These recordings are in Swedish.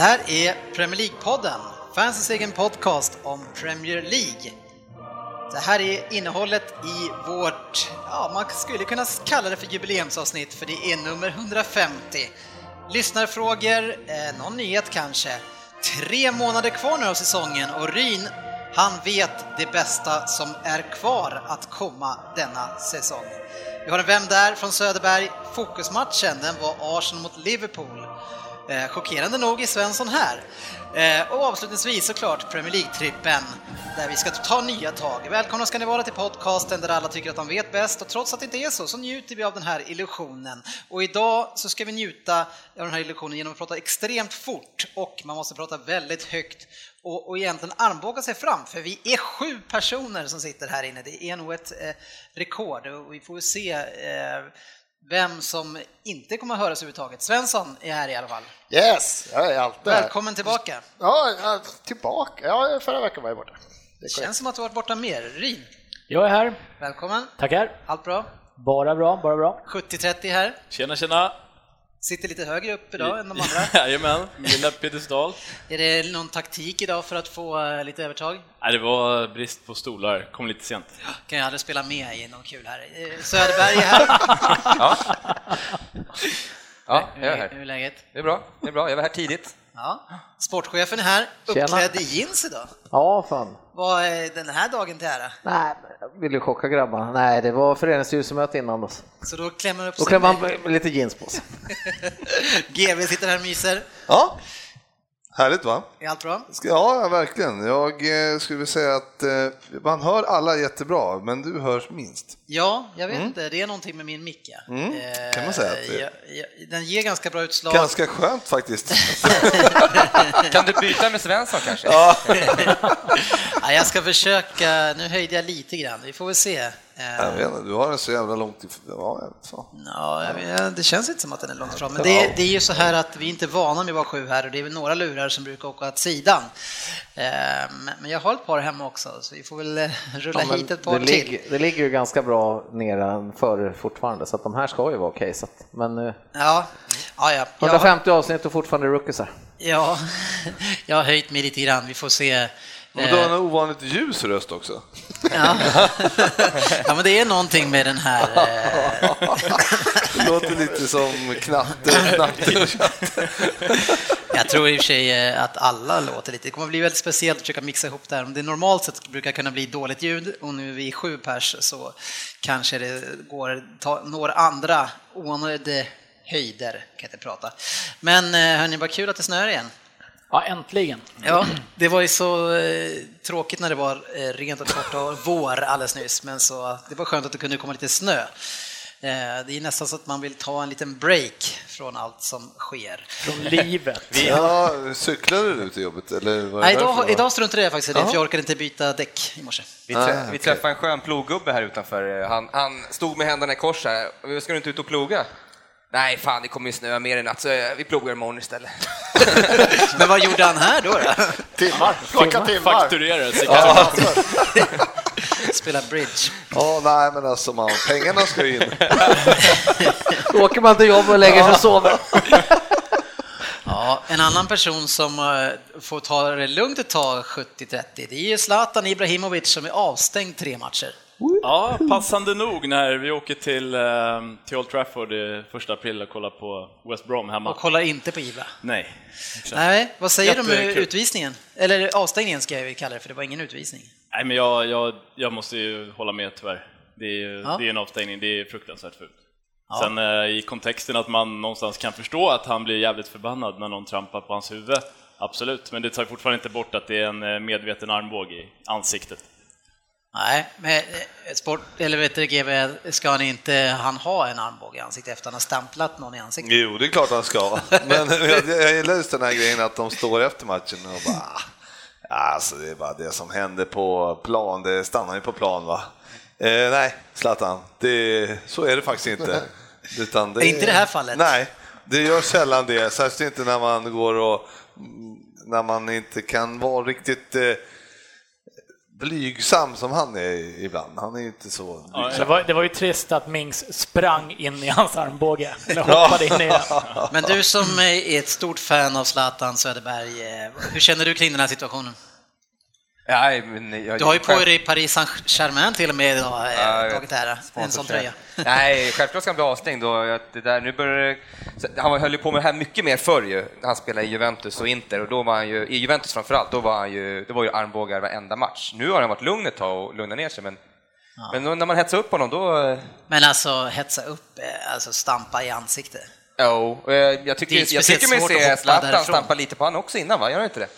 Det här är Premier League-podden, fansens egen podcast om Premier League. Det här är innehållet i vårt, ja man skulle kunna kalla det för jubileumsavsnitt för det är nummer 150. Lyssnarfrågor, eh, någon nyhet kanske. Tre månader kvar nu av säsongen och Ryn, han vet det bästa som är kvar att komma denna säsong. Vi har en Vem där? från Söderberg. Fokusmatchen, den var Arsenal mot Liverpool. Eh, chockerande nog är Svensson här. Eh, och avslutningsvis såklart Premier League-trippen där vi ska ta nya tag. Välkomna ska ni vara till podcasten där alla tycker att de vet bäst och trots att det inte är så så njuter vi av den här illusionen. Och idag så ska vi njuta av den här illusionen genom att prata extremt fort och man måste prata väldigt högt och, och egentligen armbåga sig fram för vi är sju personer som sitter här inne. Det är nog ett eh, rekord och vi får se eh, vem som inte kommer att höras överhuvudtaget. Svensson är här i alla fall. Yes, jag är alltid. Välkommen tillbaka. Ja, tillbaka. Ja, förra veckan var jag borta. Det känns som att du varit borta mer. Ryn, Jag är här. välkommen. Tackar. Allt bra? Bara bra, bara bra. 70-30 här. Tjena, tjena! Sitter lite högre upp idag än de andra. Jajamän, mina piedestal. Är det någon taktik idag för att få eh, lite övertag? Nej, det var brist på stolar, kom lite sent. Kan jag aldrig spela med i någon kul här. Eh, Söderberg är här. Ja, jag är Hur, här. hur är läget? Det är bra, det är bra. Jag var här tidigt. Ja. Sportchefen är här, uppklädd i jeans idag. Ja, fan. Vad är den här dagen till ära? Nej, jag ville chocka grabbarna. Nej, det var föreningsstyrelsemöte innan. Då, Så då klämmer upp då med- man lite jeans på sig. GV sitter här och myser. Ja, härligt va? Är allt bra? Ja, verkligen. Jag eh, skulle vilja säga att eh, man hör alla jättebra, men du hörs minst. Ja, jag vet inte. Det är någonting med min mick. ja. Mm, Eh, kan man säga att det är. den ger ganska bra utslag. Ganska skönt faktiskt. Kan du byta med Svensson kanske? Ja, Ja, jag ska försöka. Nu höjde jag lite grann. Vi får väl se. Jag vet inte, du har den så jävla långt ifrån. Ja. Ja, vet, det känns inte som att den är långt fram. Men det, det är ju så här att vi är inte vana med att vara sju här och det är väl några lurar som brukar åka åt sidan. Eh, Men jag har ett par hemma också, så vi får väl eh, rulla Ja, hit ett par det, till. ligger, det ligger ju ganska bra nere fortfarande, så att de här ska ju vara att- Men eh, Ja, ja, ja. Jag, 150 avsnitt och fortfarande rookiesar. ja, jag har höjt mig lite grann. Vi får se. Och du har Eh, en ovanligt ljus röst också. Ja. ja, men det är någonting med den här. eh, Det låter lite som knatte, knatte tjatte. Jag tror i och för sig eh, att alla låter lite. Det kommer bli väldigt speciellt att försöka mixa ihop det här. Om det normalt sett brukar kunna bli dåligt ljud och nu är vi sju pers så kanske det går, ta, når andra oanade höjder, kan jag inte prata. Men hörni, vad kul att det snöar igen. Ja, äntligen. Ja, det var ju så eh, tråkigt när det var eh, rent och torrt och vår alldeles nyss, men så det var skönt att det kunde komma lite snö. Eh, det är nästan så att man vill ta en liten break från allt som sker. Från livet. Ja, cyklade du till jobbet eller? Var Nej, idag, idag struntade jag faktiskt i det, för jag orkade inte byta däck i morse. Vi, trä- Ah, vi okej. träffade en skön ploggubbe här utanför. Han, han stod med händerna i kors här. Ska du inte ut och ploga? Nej, fan det kommer ju snöa mer i natt så eh, vi plogar imorgon istället. Men vad gjorde han här då? då? Timmar, plocka timmar. Fakturerar sig. Ja, Spela bridge. ja, nej men alltså man, pengarna ska ju in. Då åker man till jobb och lägger sig och sover. Ja, en annan person som eh, får ta det lugnt ett tag 70-30, det är ju Zlatan Ibrahimovic som är avstängd tre matcher. Ja, passande nog när vi åker till, eh, till Old Trafford i första april och kollar på West Brom hemma. Och kollar inte på Ibra. Nej. Nej, vad säger du om utvisningen? Eller avstängningen ska jag ju kalla det, för det var ingen utvisning. Nej, men jag, jag, jag måste ju hålla med tyvärr. Det är, Ja. det är en avstängning, det är fruktansvärt fult. Sen eh, i kontexten att man någonstans kan förstå att han blir jävligt förbannad när någon trampar på hans huvud, absolut, men det tar fortfarande inte bort att det är en eh, medveten armbåge i ansiktet. Nej, men eh, sport, eller vet du, GB, ska han inte han ha en armbåge i ansiktet efter att han har stämplat någon i ansiktet? Jo, det är klart han ska. Men jag, jag gillar just den här grejen att de står efter matchen och bara "Ah, Alltså det är bara det som händer på plan, det stannar ju på plan va. Eh, nej, Zlatan, det, så är det faktiskt inte. Utan det, Inte i det här fallet. Nej, det gör sällan det, särskilt inte när man går och när man inte kan vara riktigt eh, blygsam som han är ibland. Han är inte så blygsam. Det var, det var ju trist att Mings sprang in i hans armbåge, eller hoppade in i den. Men du som är ett stort fan av Zlatan Söderberg, eh, hur känner du kring den här situationen? Nej, men jag, Du har ju på dig Paris Saint-Germain till och med idag, eh, Ja, tagit ära, en sån tröja. Nej, självklart ska han bli avstängd. Och att det där, nu börjar, han höll ju på med det här mycket mer förr ju. Han spelade i Juventus och Inter och då var han ju, i Juventus framförallt, då var han ju, det var ju armbågar varenda match. Nu har han varit lugn ett tag och lugnat ner sig, men, men då, när man hetsar upp honom då... Men alltså hetsa upp, eh, alltså stampa i ansiktet. Jo, oh, jag Det är tycker, jag tycker mig se Zlatan stampa lite på honom också innan, va? Gör han inte det?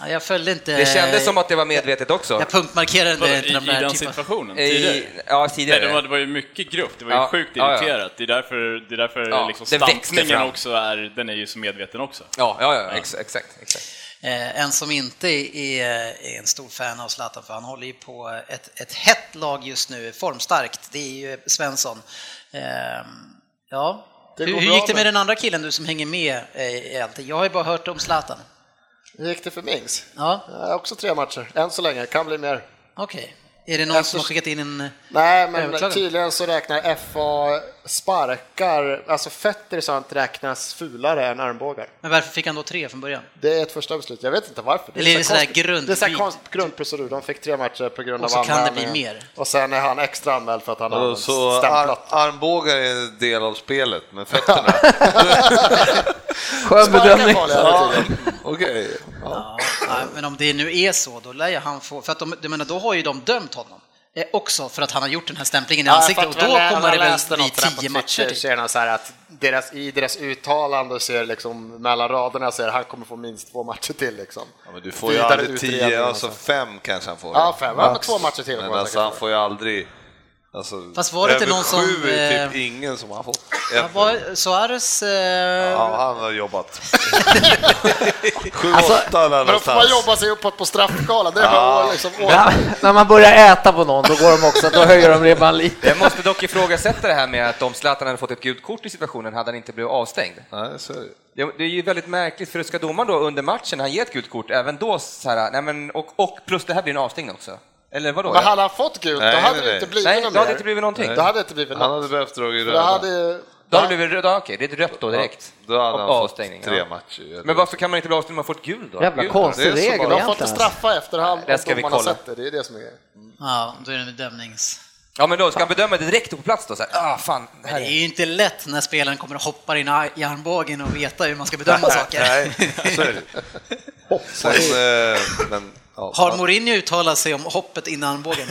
Ja, jag följde inte... Det kändes som att det var medvetet också. Jag punktmarkerade Vadå, inte I, de I där den typen- situationen? I, Tidigare? ja, Nej, tidigare. det, var, det var ju mycket grupp, det var ju Ja, sjukt ja, ja. irriterat. Det är därför, det är därför Ja, liksom stampningen också är, den är ju så medveten också. Ja, ja, ja, ex, exakt. exakt. Eh, en som inte är, är en stor fan av Zlatan, för han håller ju på ett, ett hett lag just nu, formstarkt, det är ju Svensson. Eh, ja, Det hur, hur gick det med med- den andra killen du som hänger med eh, i allting? Jag har ju bara hört om Zlatan. Hur gick det för Mings? Ja, Ja, också tre matcher, än så länge, kan bli mer. okej. Är det någon som har skickat in en... Nej, men Överklagan. tydligen så räknar FA sparkar, alltså fötter och sånt räknas fulare än armbågar. Men varför fick han då tre från början? Det är ett första beslut, jag vet inte varför. Eller är det så sådär konstigt- grund- Det är så här konst, grundprocedur, de fick tre matcher på grund Och av så kan det bli mer. Och sen är han extra anmäld för att han har Så ar stämplat. armbågar är en del av spelet, men fötterna? Skön bedömning. Ja, nej, men om det nu är så, då lär han få... För att de, jag menar, då har ju de dömt honom. Eh, också för att han har gjort den här stämplingen i Ja, ansiktet och då väl- kommer det väl bli tio matcher. Ser jag så här att deras, i deras uttalande ser liksom mellan raderna så är det, han kommer få minst två matcher till liksom. Ja, men du får ju aldrig tio, alltså så. fem kanske han får. Ja, fem. Ja, men två matcher till. Men alltså han få. får ju aldrig... Alltså, Fast var det inte någon som, sju är det eh, typ ingen som har fått. Ja, var, Suarez... Eh, Ja, han har jobbat. Sju, Alltså, åtta där Men då får man någonstans. jobba sig uppåt på straffskalan. Det är Ja. liksom, Ja, när man börjar äta på någon, då går de också, då höjer de ribban lite. Jag måste dock ifrågasätta det här med att om Zlatan hade fått ett gult kort i situationen hade han inte blivit avstängd. Nej, så är det. Det är ju väldigt märkligt, för ska domaren då under matchen, han ger ett gult kort, även då så här, nej men, och, och plus det här blir en avstängning också? Eller vadå? Men hade han fått gult, Nej, då hade nej, det nej. inte blivit Nej, något då hade mer. det inte blivit någonting. Då hade det inte blivit Han något. hade behövt dra röda. Då hade, Då hade det blivit rött, okej, det är rött då direkt. Då hade han fått avstängning, tre ja. matcher. Men varför kan man inte bli avstängd om man får ett gult då? Jävla konstig det är så regel bara. de får inte egentligen. straffa efterhand Det ska vi domarna kolla. sett det. Det är det som är grejen. ja, då är det bedömnings... Ja, men då ska han bedöma det direkt på plats då? Så här, ah, fan, det här det är är... ju inte lätt när spelaren kommer och hoppar in i armbågen och veta hur man ska bedöma saker. Nej, så är det. Sen, eh, men, ja, Har Mourinho uttalat sig om hoppet in i armbågen?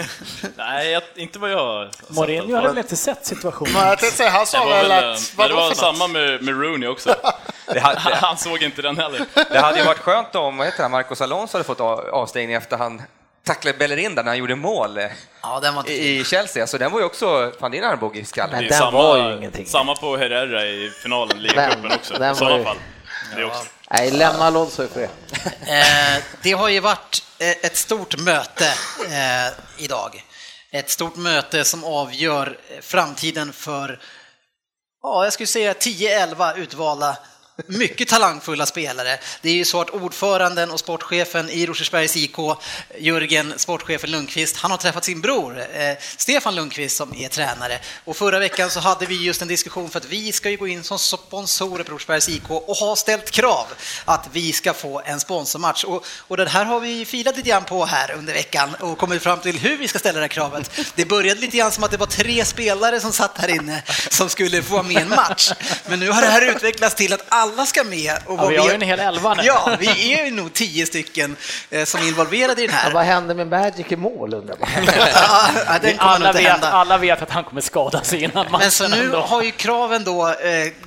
Nej, jag, inte vad jag. Mourinho hade väl inte sett situationen? Men jag tänkte säga, han Det sa var, väl eh, att... men Vadå det var för samma med, med Rooney också. Det hade, Han såg inte den heller. det hade ju varit skönt om, vad heter han, Marcos Alonso hade fått av- avstängning efter han tacklade Bellerin där när han gjorde mål eh, Ja, i Chelsea. Så den var ju också, fan det är en armbåge i skallen. Men Det den samma, var ju ingenting. Samma på Herrera i finalen, ligacupen också. den I sådana fall. Det också. Nej, lämna Alonso i fred. Eh, det har ju varit eh, Eh, ett stort möte eh, idag. Ett stort möte som avgör eh, framtiden för, ja, jag skulle säga 10-11 utvalda mycket talangfulla spelare. Det är ju så att ordföranden och sportchefen i Rosersbergs IK, Jörgen, sportchefen Lundqvist, han har träffat sin bror, eh, Stefan Lundqvist, som är tränare. Och förra veckan så hade vi just en diskussion för att vi ska ju gå in som sponsorer på Rosersbergs IK och har ställt krav att vi ska få en sponsormatch. Och, och det här har vi filat lite grann på här under veckan och kommit fram till hur vi ska ställa det här kravet. Det började lite grann som att det var tre spelare som satt här inne som skulle få vara med i en match. Men nu har det här utvecklats till att alla ska med. Och Ja, vi har ju en hel elva nu. Ja, vi är ju nog tio stycken eh, som är involverade i den Ja, här. vad hände med Magic i mål undrar man. Ja, ja, den Alla vet, hända. alla vet att han kommer skada sig innan matchen. Men så nu ändå. har ju kraven då eh,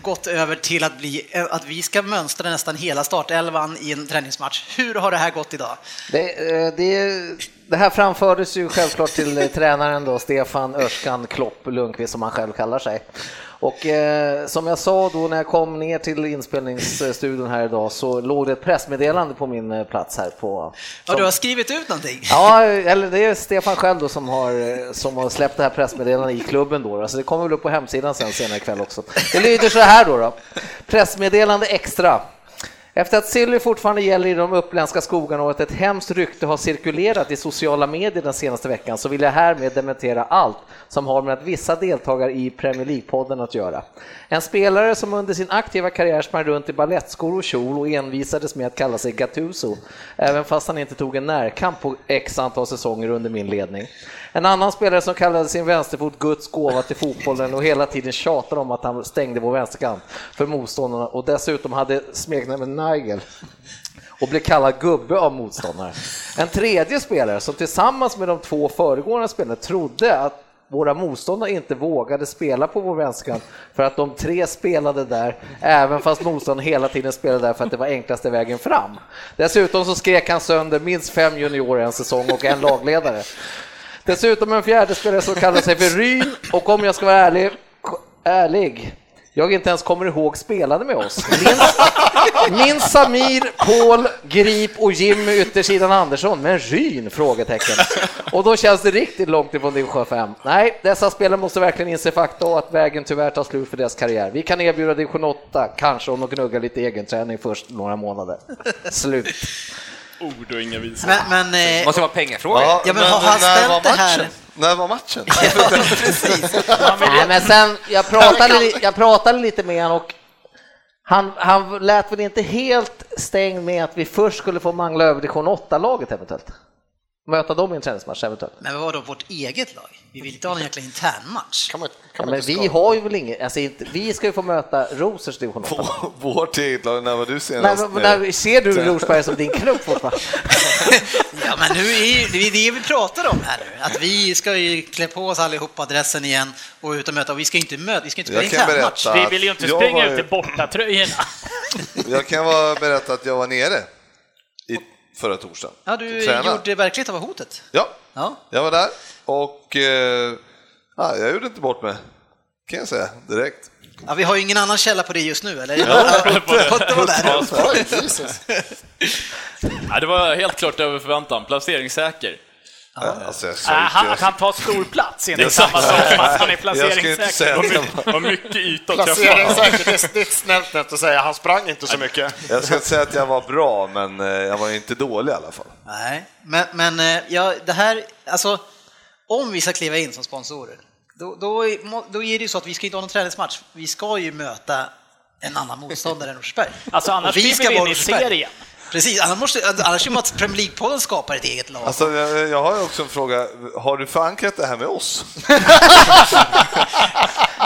gått över till att, bli, eh, att vi ska mönstra nästan hela startelvan i en träningsmatch. Hur har det här gått idag? Det, eh, det, det här framfördes ju självklart till eh, tränaren då, Stefan Örskan Klopp Lundqvist som han själv kallar sig. Och eh, som jag sa då när jag kom ner till inspelningsstudion här idag så låg det ett pressmeddelande på min eh, plats här på... Ja, som- du har skrivit ut någonting? Ja, eller det är Stefan själv då som har, eh, som har släppt det här pressmeddelandet i klubben då. Så det kommer väl upp på hemsidan sen senare ikväll också. Det lyder så här då, då. Pressmeddelande extra. Efter att Silly fortfarande gäller i de uppländska skogarna och att ett hemskt rykte har cirkulerat i sociala medier den senaste veckan så vill jag härmed dementera allt som har med att vissa deltagare i Premier League-podden att göra. En spelare som under sin aktiva karriär sprang runt i balettskor och kjol och envisades med att kalla sig Gattuso, även fast han inte tog en närkamp på x antal säsonger under min ledning. En annan spelare som kallade sin vänsterfot Guds gåva till fotbollen och hela tiden tjatade om att han stängde vår vänsterkant för motståndarna och dessutom hade smeknamnet Nigel och blev kallad gubbe av motståndare. En tredje spelare som tillsammans med de två föregående spelarna trodde att våra motståndare inte vågade spela på vår vänsterkant för att de tre spelade där, även fast motståndarna hela tiden spelade där för att det var enklaste vägen fram. Dessutom så skrek han sönder minst fem juniorer en säsong och en lagledare. Dessutom en fjärde spelare som kallar sig för Ryn och om jag ska vara ärlig, ärlig jag inte ens kommer ihåg spelade med oss. Minns, minns Samir, Paul, Grip och Jimmy yttersidan Andersson, men Ryn? Frågetecken. Och då känns det riktigt långt ifrån division 5. Nej, dessa spelare måste verkligen inse fakta och att vägen tyvärr tar slut för deras karriär. Vi kan erbjuda division 8, kanske om de gnuggar lite egenträning först några månader. Slut. Ord och inga visor. Men, men, Det eh, måste vara pengafråga. Ja, Ja, men har han ställt var det här-? När var matchen? precis. Nej, men sen, jag pratade, jag pratade lite med honom och han, han lät väl inte helt stängd med att vi först skulle få mangla över division 8-laget eventuellt. Möta dem i en träningsmatch eventuellt. Men vad var då vårt eget lag? Vi vill inte ha en jäkla internmatch. Kan man, Ja, men vi har ju väl inget, alltså inte, vi ska ju få möta Rosers division 8. Vårt eget lag, när var du Nej, senast? men, när, ser du Rosberg som din klubb fortfarande? Ja, men nu är det är det vi pratar om här nu, att vi ska ju klä på oss allihopa dressen igen och ut och möta, och vi ska inte möta, vi ska inte spela internmatch. Vi vill ju inte springa var ut i bortatröjorna. Jag kan vara berätta att jag var nere i förra torsdagen. Ja, du Träna. gjorde verklighet av hotet. Ja, Ja. jag var där och eh, ja, jag gjorde inte bort mig, kan jag säga direkt. Ja, vi har ju ingen annan källa på det just nu, eller? Ja, det var helt klart över förväntan. Placeringssäker. Alltså, Äh, han, att han tar stor plats är inte samma sak som att han är jag ska inte säga placeringssäker. Det var mycket yta att träffa. det är- det är ett snällt sätt att säga. Han sprang inte så mycket. jag ska inte säga att jag var bra, men eh, jag var inte dålig i alla fall. Nej, men, men eh, ja, det här, alltså, om vi ska kliva in som sponsorer, då, då, är- då är det ju så att vi ska inte ha någon träningsmatch. Vi ska ju möta en annan motståndare än Rosersberg. Alltså annars vi ska in i serien. Precis, annars, måste, annars är det att Premier League-podden skapar ett eget lag. Alltså, jag, jag har ju också en fråga, har du förankrat det här med oss?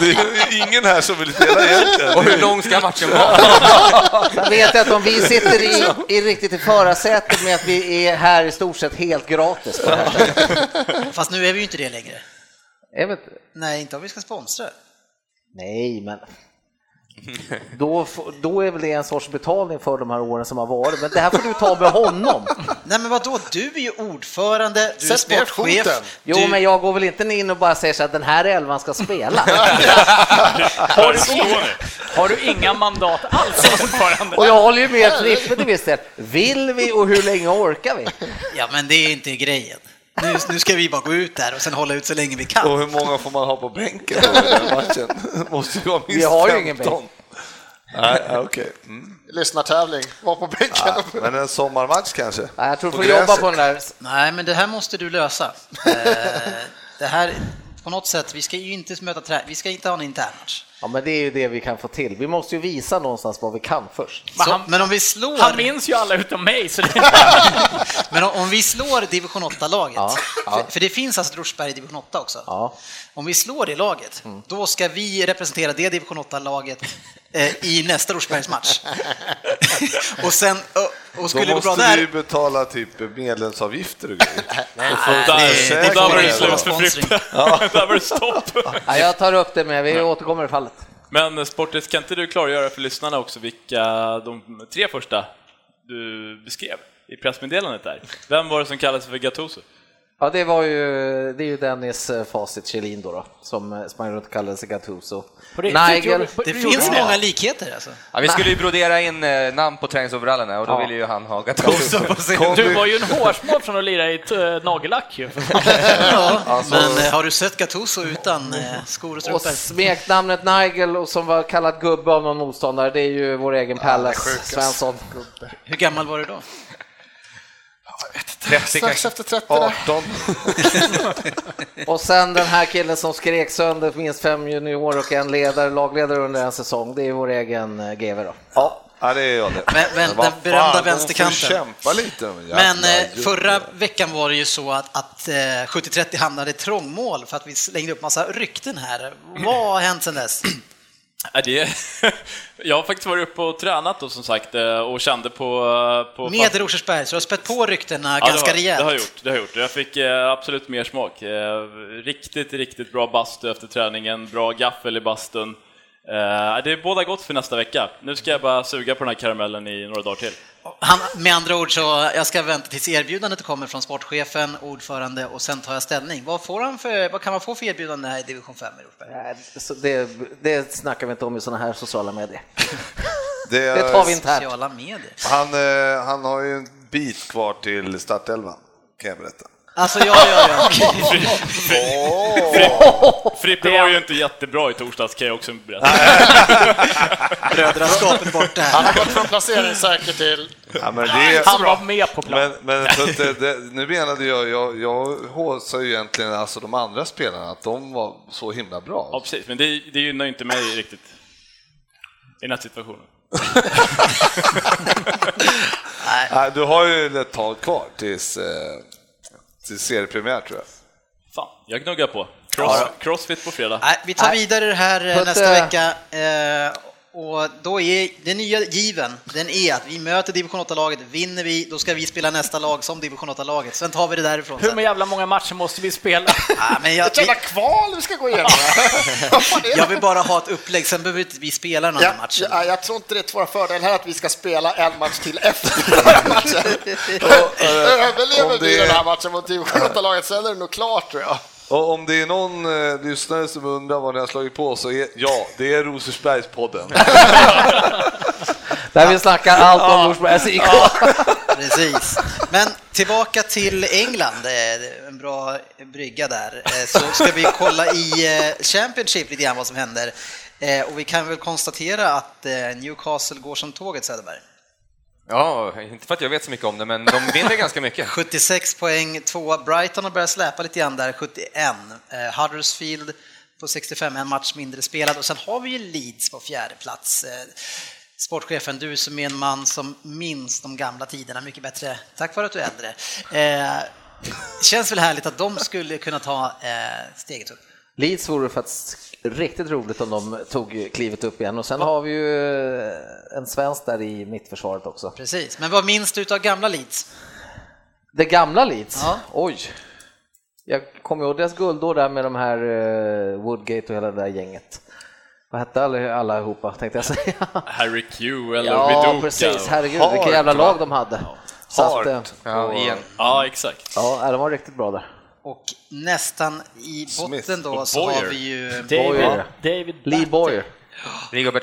det är ingen här som vill spela egentligen. Och hur lång ska matchen vara? Jag vet att om vi sitter i, i riktigt i förarsätet med att vi är här i stort sett helt gratis. Fast nu är vi ju inte det längre. Jag vet, Nej, inte om vi ska sponsra. nej, men då, då är väl det en sorts betalning för de här åren som har varit. Men det här får du ta med honom. Nej men vadå, du är ju ordförande, du är Sätt sportchef. foten. Jo, du... men jag går väl inte in och bara säger så att den här elvan ska spela. Har du, har du inga mandat alls ordförande? Och jag håller ju med Frippe till viss del. Vill vi och hur länge orkar vi? Ja men det är inte grejen. Nu, nu ska vi bara gå ut där och sen hålla ut så länge vi kan. Och hur många får man ha på bänken då i den matchen? Måste ju vara minst Vi har ju 15. ingen bänk. Nej, okej. Mm. Lyssnartävling, var på bänken. Ja, men en sommarmatch kanske? Nej, jag tror du får jobba på den där. Nej, men det här måste du lösa. Eh, det här, på något sätt, vi ska ju inte möta trä, vi ska inte ha en internmatch. Ja, men det är ju det vi kan få till. Vi måste ju visa någonstans vad vi kan först. Men Så, han, men om vi slår... han minns ju alla utom mig, så det... Men om, om vi slår division 8-laget, Ja, ja. För, för det finns alltså Rosberg i division 8 också. Ja. Om vi slår det laget, då ska vi representera det division 8-laget eh, i nästa Rosbergsmatch. och sen, och, skulle det Då gå bra måste vi ju där... betala typ medlemsavgifter och grejer. Där, det där får var det slut för. Frippe. Där var det stopp. Ja, jag tar upp det med, vi återkommer i fallet. Men Sportis, kan inte du klargöra för lyssnarna också vilka de tre första du beskrev i pressmeddelandet där? Vem var det som kallades för Gattuso? Ja, det var ju, det är ju Dennis eh, Facit Kjellin då, då som eh, sprang runt och kallade sig Gattuso. Riktigt, Nigel, Det finns det? många likheter alltså. Ja, vi skulle ju brodera in eh, namn på träningsoverallerna och då Ja. ville ju han ha Gattuso på sin... Du var ju en hårsmål från att lira i ett äh, nagellack ju. Ja, men eh, har du sett Gattuso utan eh, skor och Och strumpor? smeknamnet Nigel och som var kallad gubbe av någon motståndare, det är ju vår egen Pallas Svensson. Hur gammal var du då? 30 Strax kanske. efter 30 där. 18. Och sen den här killen som skrek sönder minst fem junior och en ledare, lagledare under en säsong, det är vår egen eh, GV då. Ja, ja, det är jag det. Men- men den berömda vänsterkanten. kämpa lite. Men eh, förra veckan var det ju så att, att eh, 70-30 hamnade i trångmål för att vi slängde upp massa rykten här. Vad har hänt sedan dess? Det... Jag har faktiskt varit uppe och tränat då som sagt eh, och kände på... på Med Rosersberg, så du har spett på ryktena Ja, ganska det har, rejält. Det har jag gjort. Det har jag gjort. Jag fick eh, absolut mer smak. Eh, riktigt, riktigt bra bastu efter träningen, bra gaffel i bastun. Eh, det är båda gott för nästa vecka. Nu ska jag bara suga på den här karamellen i några dagar till. Han, med andra ord så, jag ska vänta tills erbjudandet kommer från sportchefen, ordförande och sen tar jag ställning. Vad, får han för, vad kan man få för erbjudande här i division 5 i? Nej, det, det snackar vi inte om i sådana här sociala medier. det, är- Det tar vi internt. Sociala medier. Han, eh, han har ju en bit kvar till startelvan, kan jag berätta. Alltså, ja, ja, ja. Frippe var ju inte jättebra i torsdags kan jag också berätta. Brödraskapet är borta Han här. har gått från placering säker till... Ja, men det, Han var med på plan. men, men det, det, nu menade jag, jag, jag håsar ju egentligen alltså de andra spelarna, att de var så himla bra. Ja, precis, men det, det gynnar ju inte mig riktigt i den här situationen. Nej, du har ju ett tag kvar tills, eh, till seriepremiär tror jag. Fan, jag gnuggar på. Cross, Crossfit på fredag. Nej, vi tar vidare det här eh, nästa vecka. Eh, och då är den nya given, den är att vi möter division 8-laget, vinner vi, då ska vi spela nästa lag som division 8-laget. Sen tar vi det därifrån. Hur med jävla många matcher måste vi spela? Ja, men jag, Ett jävla kval vi ska gå igenom. Jag vill bara ha ett upplägg, sen behöver inte vi spela andra Ja, matchen. ja, jag tror inte det är till vår fördel här att vi ska spela en match till efter den här matchen. Överlever om det vi den är- här matchen mot division 8-laget sen är det nog klart tror jag. Och om det är någon eh, lyssnare som undrar vad ni har slagit på så är ja, det är Rosersbergspodden. Där vi snackar allt om Norsbergs IK. Precis. Men tillbaka till England, eh, en bra brygga där, Eh, så ska vi kolla i eh, Championship lite grann vad som händer. Och vi kan väl konstatera att Newcastle går som tåget, Söderberg. Ja, inte för att jag vet så mycket om det, men de vinner ganska mycket. 76 poäng, tvåa. Brighton har börjat släpa lite grann där, 71. Eh, Huddersfield på 65, en match mindre spelad. Och sen har vi ju Leeds på fjärde plats. Eh, Sportchefen, du som är en man som minns de gamla tiderna mycket bättre, tack vare att du är äldre. Eh, känns väl härligt att de skulle kunna ta eh, steget upp. Leeds vore faktiskt riktigt roligt om de tog klivet upp igen och sen har vi ju eh, en svensk där i mittförsvaret också. Precis, men vad minns du av gamla Leeds? Det gamla Leeds? Ja. Oj! Jag kommer ihåg deras guldår där med de här eh, Woodgate och hela det där gänget. Vad hette alla, allihopa tänkte jag säga? Harry Q eller ja, Viduka. precis. Herregud, Hart, vilka jävla lag de hade. Så att, eh, Hart. Ja, igen. Ja, exakt. ja, de var riktigt bra där. Och nästan i botten Smith då så har vi ju David. David Lee. Boyer.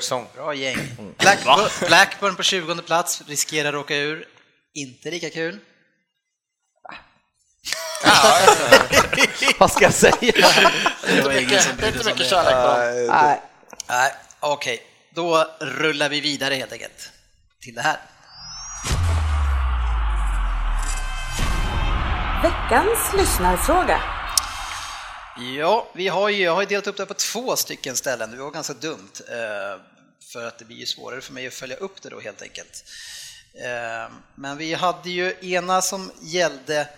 Song. Bra gäng. Blackburn, Blackburn på 20 plats, riskerar att åka ur. Inte lika kul. Vad ska jag säga? Det var ingen som Det är brydde inte mycket kärlek på dem. Nej, Nej, Nej, okej. Då rullar vi vidare helt enkelt till det här. Veckans lyssnarfråga. Ja, vi har ju, jag har ju delat upp det på två stycken ställen. Det var ganska dumt, eh, för att det blir ju svårare för mig att följa upp det då helt enkelt. Eh, men vi hade ju ena som gällde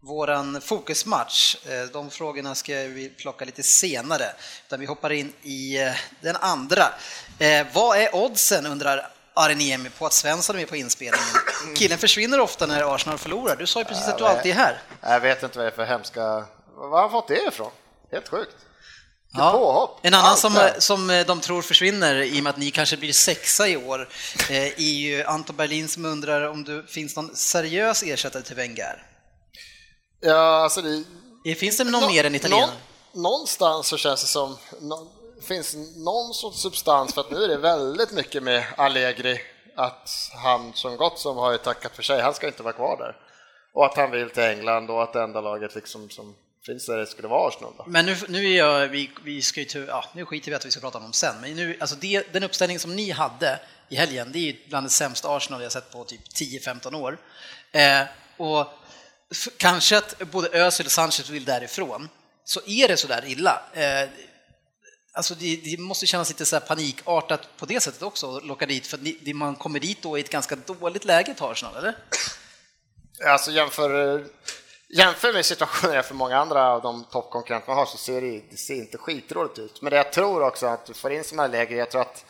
våran fokusmatch. Eh, de frågorna ska vi plocka lite senare, utan vi hoppar in i den andra. Vad är oddsen, undrar Arniemi, på att Svensson är med på inspelningen? Killen försvinner ofta när Arsenal förlorar. Du sa ju precis att du alltid är här. Jag vet inte vad det är för hemska... Var har han fått det ifrån? Helt sjukt. Ja. En annan som, där. som eh, de tror försvinner i och med att ni kanske blir sexa i år eh, är ju Anton Berlin som undrar om det finns någon seriös ersättare till Wenger. Ja, alltså det... Eh, Finns det någon mer än italienare? Nå- någonstans så känns det som nå, finns någon sorts substans för att nu är det väldigt mycket med Allegri att han som gott som har ju tackat för sig, han ska inte vara kvar där. Och att han vill till England och att det enda laget liksom som finns där det skulle vara Arsenal. Då. Men nu, nu är jag, vi, vi ska ju, ja, nu skiter vi att vi ska prata om dem sen, men nu, alltså det, den uppställning som ni hade i helgen, det är ju bland det sämsta Arsenal jag sett på typ 10-15 år. Eh, och kanske att både Özil och Sanchez vill därifrån, så är det så där illa. Eh, Alltså det, det måste kännas lite så här panikartat på det sättet också, att locka dit, för ni, man kommer dit då i ett ganska dåligt läge till Arsenal, eller? Alltså jämför, eh, jämför med situationen för många andra av de toppkonkurrenter man har så ser det, det ser inte skitdåligt ut. Men det jag tror också att du får in sådana här läger, jag tror att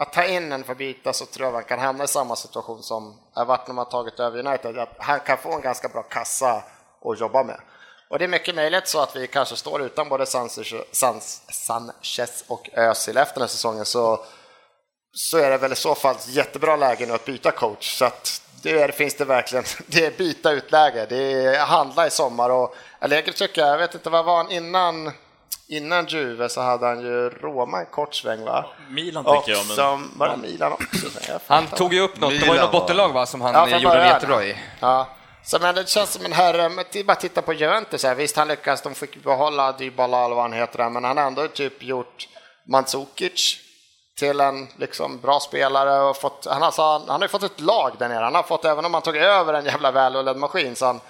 att ta in en Fabita så tror jag man kan hamna i samma situation som har varit när man tagit över United, att han kan få en ganska bra kassa att jobba med. Och det är mycket möjligt så att vi kanske står utan både Sanchez, och Özil efter den här säsongen så, så är det väl i så fall ett jättebra läge nu att byta coach. Så att det är, finns det verkligen, det är byta ut-läge, det är handla i sommar och Allegri tycker jag, jag vet inte vad var han innan Innan Juve så hade han ju Roma en kort sväng va? Milan Och tänker jag, men... som, var det Milan också? Han tog ju upp något, det var ju Milan något bottenlag va, som han Ja, gjorde det jättebra i. Ja. Så men det känns som en herre, men det är bara att titta på Juventus här. Visst, han lyckas, de fick behålla Dybala eller vad han heter, men han har ändå typ gjort Mandzukic till en liksom bra spelare och fått, han, alltså, han, har ju fått ett lag där nere. Han har fått, även om han tog över en jävla välrullad maskin, så han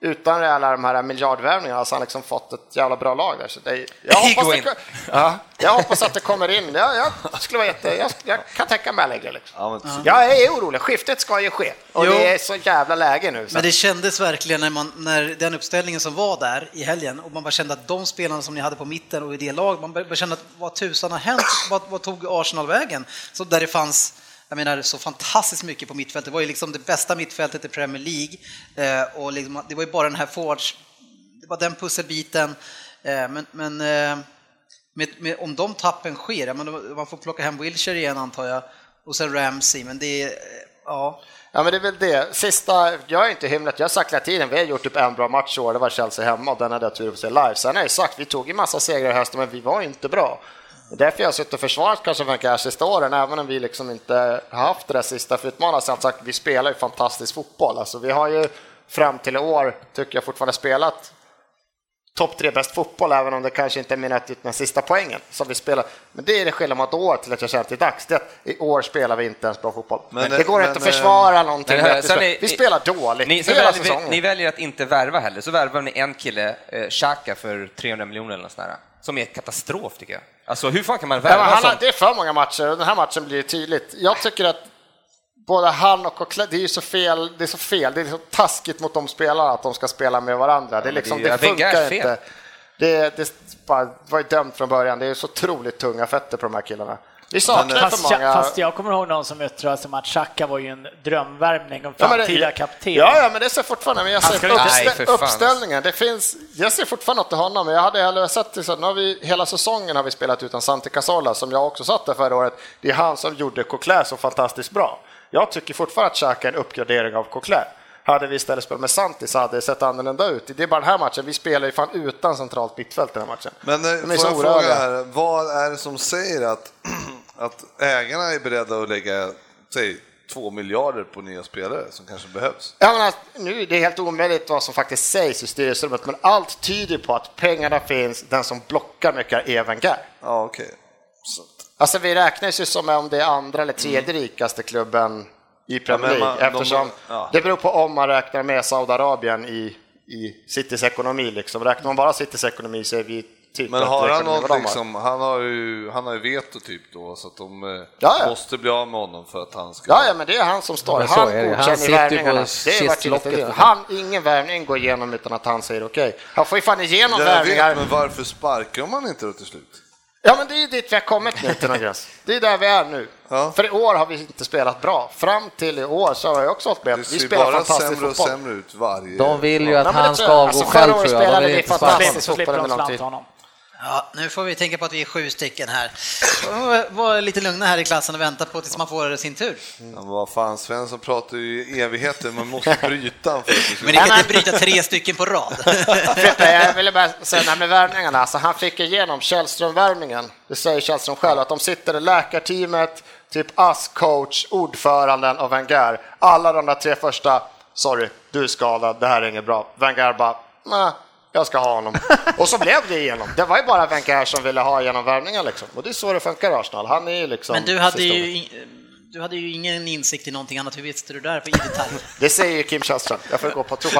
utan alla de här miljardvärvningarna så har han liksom fått ett jävla bra lag där. Så det, jag, hoppas det, ja, jag hoppas att det kommer in. Jag, jag, skulle vara jätte, jag, jag kan tänka mig Allegri. Liksom. Ja, men, Jag är orolig, skiftet ska ju ske. Och Jo. det är så jävla läge nu. Så Men det kändes verkligen när, man, när den uppställningen som var där i helgen och man bara kände att de spelarna som ni hade på mitten och i det lag, man bara kände att vad tusan har hänt? Vad, vad tog Arsenal vägen? Så där det fanns jag menar så fantastiskt mycket på mittfältet. Det var ju liksom det bästa mittfältet i Premier League eh, och liksom, det var ju bara den här forwards, det var den pusselbiten. Eh, men men eh, med, med, om de tappen sker, menar, man får plocka hem Wilshire igen antar jag och sen Ramsey, men det är, ja. Ja, men det är väl det. Sista, jag är inte himlat, jag har sagt hela tiden, vi har gjort typ en bra match i år, det var Chelsea hemma och den hade jag tur att se live. Sen har jag sagt, vi tog ju massa segrar i hösten, men vi var inte bra. Det är därför jag har suttit och försvarat kanske Wenger sista åren, även om vi liksom inte har haft det där sista för utmanarna. Har sagt, vi spelar ju fantastisk fotboll. Alltså, vi har ju fram till i år, tycker jag, fortfarande spelat topp tre bäst fotboll, även om det kanske inte är menat ut den sista poängen som vi spelar. Men det är det skillnad mot år till att jag känner är dags. Det att I år spelar vi inte ens bra fotboll. Men, det går men, inte att försvara någonting. Att vi, spelar. är- vi spelar dåligt Ni, så hela väljer, säsongen. ni väljer att inte värva heller, så värvar ni en kille, eh, Xhaka, för 300 miljoner eller något sånt där, som är katastrof tycker jag. Alltså hur fan kan man värva han, sånt? det är för många matcher och den här matchen blir tydligt. Jag tycker att både han och Coquelin, det är ju så fel, det är så fel, det är så taskigt mot de spelarna att de ska spela med varandra. Det, är liksom, det funkar inte. Det, det var ju dömt från början, det är så otroligt tunga fötter på de här killarna. Vi saknar Fast, för många... fast jag kommer ihåg någon som yttrade som att Xhaka var ju en drömvärvning om Ja, framtida kapten. Ja, ja, men det ser fortfarande, men jag ser uppstä- Nej, uppställningen, det finns, jag ser fortfarande något till honom, men jag hade hellre sett det så att nu har vi, hela säsongen har vi spelat utan Santi Cazorla, som jag också satt där förra året. Det är han som gjorde Coquelin så fantastiskt bra. Jag tycker fortfarande att Xhaka är en uppgradering av Coquelin. Hade vi istället spelat med Santi så hade det sett annorlunda ut. Det är bara den här matchen, vi spelar ju fan utan centralt mittfält den här matchen. Men eh, De får jag fråga här, vad är det som säger att, att ägarna är beredda att lägga, säg, två miljarder på nya spelare som kanske behövs? Jag menar, nu är det helt omöjligt vad som faktiskt sägs i styrelserummet, men allt tyder på att pengarna finns, den som blockar mycket är Wenger. Ja, okej. Alltså vi räknas ju som om det är andra eller tredje rikaste klubben i Premier Mm. Ja, men League man- de- eftersom ja. det beror på om man räknar med Saudiarabien i, i Citys ekonomi. Liksom. Räknar man bara Citys ekonomi så är vi typ Men har han har. liksom, han har ju, han har ju veto typ då så att de eh, Ja, ja. måste bli av med honom för att han ska... Ja, ja, men det är han som står. Han det. Godkänner värvningarna. på Det är varit. Han, ingen värvning går igenom utan att han säger okej. Han får ju fan igenom Det värvningar. men varför sparkar man inte då till slut? Ja, men det är ju dit vi har kommit nu till någon gräns. Det är där vi är nu. Ja. För i år har vi inte spelat bra. Fram till i år så har jag också hållit med. Det Vi ser spelar bara fantastisk sämre och fotboll. sämre ut varje... De vill ju Ja, att det han ska avgå Alltså, själv förra året tror jag. De spelade vill vi inte fantastiskt. sparka Så slipper fotboll de honom. Ja, nu får vi tänka på att vi är sju stycken här. Var- lite lugna här i klassen och vänta på tills man får sin tur. Ja, men vad fan, Svensson pratar ju i evigheter, man måste bryta för Men det kan inte bryta tre stycken på rad. Frippe, jag ville bara säga det här med värvningarna. Alltså, han fick igenom Källström-värvningen. Det säger Källström själv, att de sitter i läkarteamet, typ ASS coach, ordföranden och Wenger. Alla de där tre första, sorry, du är skadad, det här är inget bra. Wenger bara, nej, jag ska ha honom. och så blev det igenom. Det var ju bara Wenger som ville ha igenom värvningen liksom. Och det är så det funkar i Arsenal. Han är ju liksom... Men du hade ju, du hade ju ingen insikt i någonting annat. Hur visste du där på i detalj? Det säger ju Kim Källström. Jag får gå på tro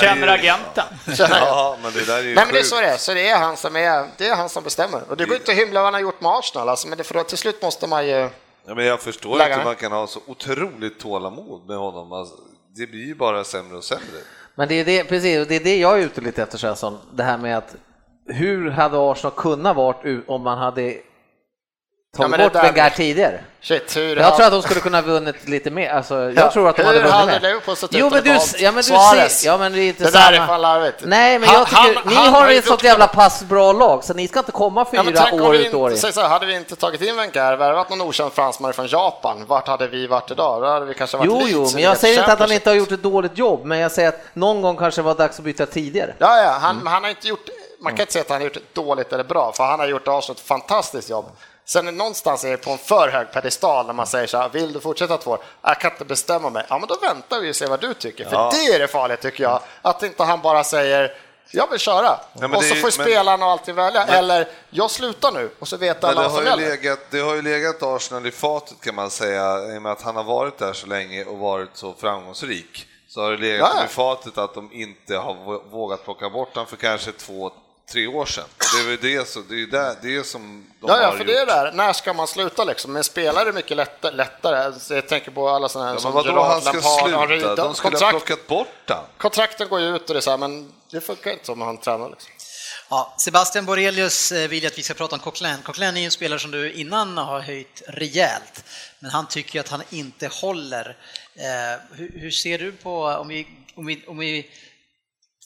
känner ju- agenten. Ja, men det där är ju Nej men det är så det är, så det är han som, är, det är han som bestämmer. Och det går inte att hymla vad han har gjort med Arsenal, alltså, men det, för till slut måste man ju... Ja, men jag förstår inte hur man kan ha så otroligt tålamod med honom. Alltså, det blir ju bara sämre och sämre. Men det är det, precis, det är det jag är ute lite efter Svensson, det här med att hur hade Arsenal kunnat vara om man hade tagit men det bort där- Wenger tidigare? Shit, hur Jag tror att de skulle kunna vunnit lite mer, alltså, jag Ja, tror att de hade vunnit mer. Jo men det du, ja, men du ser, ja men det är inte Det samma. där är fan larvigt. Nej men Han- jag tycker, han- ni han har ett sånt jävla pass bra lag så ni ska inte komma Ja, fyra om år ut och år in. så hade vi inte tagit in Wenger, värvat någon okänd fransman från Japan, vart hade vi varit idag? Då hade vi kanske varit Jo, Leeds jo, men jag säger inte att han inte har gjort ett dåligt jobb, men jag säger att någon gång kanske var dags att byta tidigare. Ja, ja, han, han har inte gjort, man kan inte säga att han har gjort dåligt eller bra, för han har gjort Arsenal ett fantastiskt jobb. Sen är någonstans är det på en för hög pedestal när man säger så här, vill du fortsätta två år? Jag kan inte bestämma mig. Ja, men då väntar vi och ser vad du tycker, för Ja. det är det farliga tycker jag, att inte han bara säger jag vill köra men och så är- får men- spelarna och allting välja, eller jag slutar nu och så vet Men alla det vad har, som ju gäller. legat, det har ju legat Arsenal i fatet kan man säga, i och med att han har varit där så länge och varit så framgångsrik. Så har det legat Ja, ja. i fatet att de inte har vå- vågat plocka bort honom för kanske två, tre år sedan. Det är väl det, så, det, är det, det som de Ja, har ja, för gjort. det är det där, när ska man sluta liksom? Men spelare är mycket lättare, lättare. Så jag tänker på alla sådana här Ja, som vadå, Gerard, han ska Lampard, sluta? De skulle ha kontrakt, plockat bort han. kontrakten går ju ut och det är så här, men det funkar inte som han tränar liksom. Ja, Sebastian Borelius eh, vill att vi ska prata om Coquelin. Coquelin är ju en spelare som du innan har höjt rejält, men han tycker ju att han inte håller. Eh, hur, hur ser du på, om vi, om vi, om vi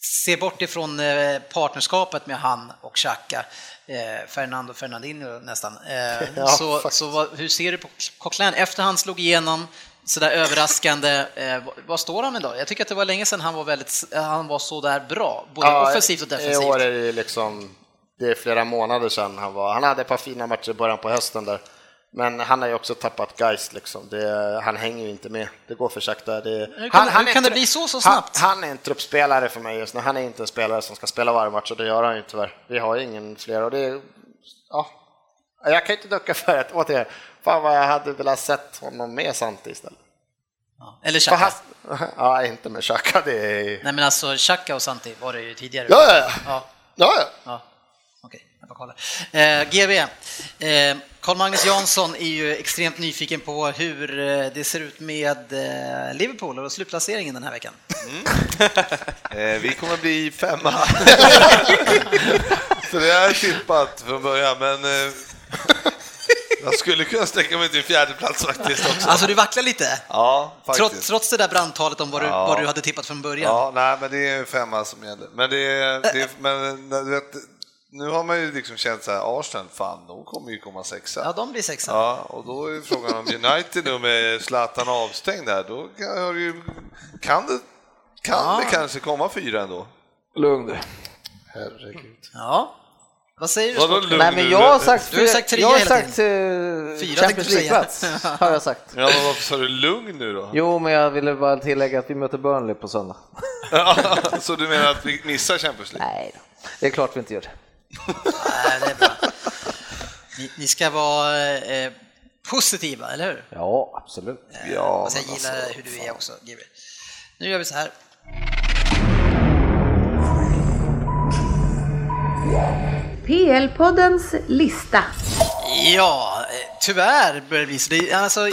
ser bort ifrån eh, partnerskapet med han och Xhaka, eh, Fernando Fernandinho nästan, eh, Ja, så, så vad, hur ser du på Coquelin efter han slog igenom sådär överraskande, eh, vad- står han idag? Jag tycker att det var länge sedan han var, väldigt, han var så där bra, både offensivt och defensivt. I år är det liksom, det är flera månader sedan han var, han hade ett par fina matcher i början på hösten där. Men han har ju också tappat geist liksom. Det, han hänger ju inte med. Det går för sakta. Det, kan- hur är kan det bli så, så han- snabbt? Han, är en truppspelare för mig just nu. Han är inte en spelare som ska spela varje match och det gör han ju tyvärr. Vi har ju ingen fler och det ja. Jag kan inte ducka för det, återigen. Fan vad jag hade velat sett honom med Santi istället. Ja, Eller Xhaka. han, ja, inte med Xhaka, det är... Nej men alltså Xhaka och Santi var det ju tidigare. Ja, ja, ja. ja. Ja, ja. ja. Okej, jag får kolla. Eh, GB. Eh, Carl-Magnus Jansson är ju extremt nyfiken på hur eh, det ser ut med eh, Liverpool och slutplaceringen den här veckan. Eh, vi kommer bli femma. så det är tippat från början, men jag skulle kunna sträcka mig till fjärde plats faktiskt också. Alltså du vacklar lite, Ja, faktiskt. trots, trots det där brandtalet om vad du, Ja. vad du hade tippat från början. Ja, nej, men det är femma som gäller. Men, det är, det men du vet, nu har man ju liksom känt så här, Arsenal, fan, de kommer ju komma sexa. Ja, de blir sexa. Ja, och då är frågan om United nu med Zlatan avstängd där, då kan, har ju, kan, det, kan Ja. det kanske komma fyra ändå? Lugn du. Herregud. Ja. Vad säger du? Vadå lugn Nej men jag har sagt, Du har sagt trea jag har sagt eh, Fyra Champions. League-plats, har jag sagt. Ja, men varför sa du lugn nu då? Jo, men jag ville bara tillägga att vi möter Burnley på söndag. så du menar att vi missar Champions League? Nej, det är klart vi inte gör det. Nej, det är bra. Ni, ni ska vara eh, positiva, eller hur? Ja, absolut. Eh, ja, fast alltså, jag gillar alltså, hur du är fan. också, GB. Nu gör vi så här. PL-poddens lista. Ja, eh, tyvärr börjar det bli så. Alltså,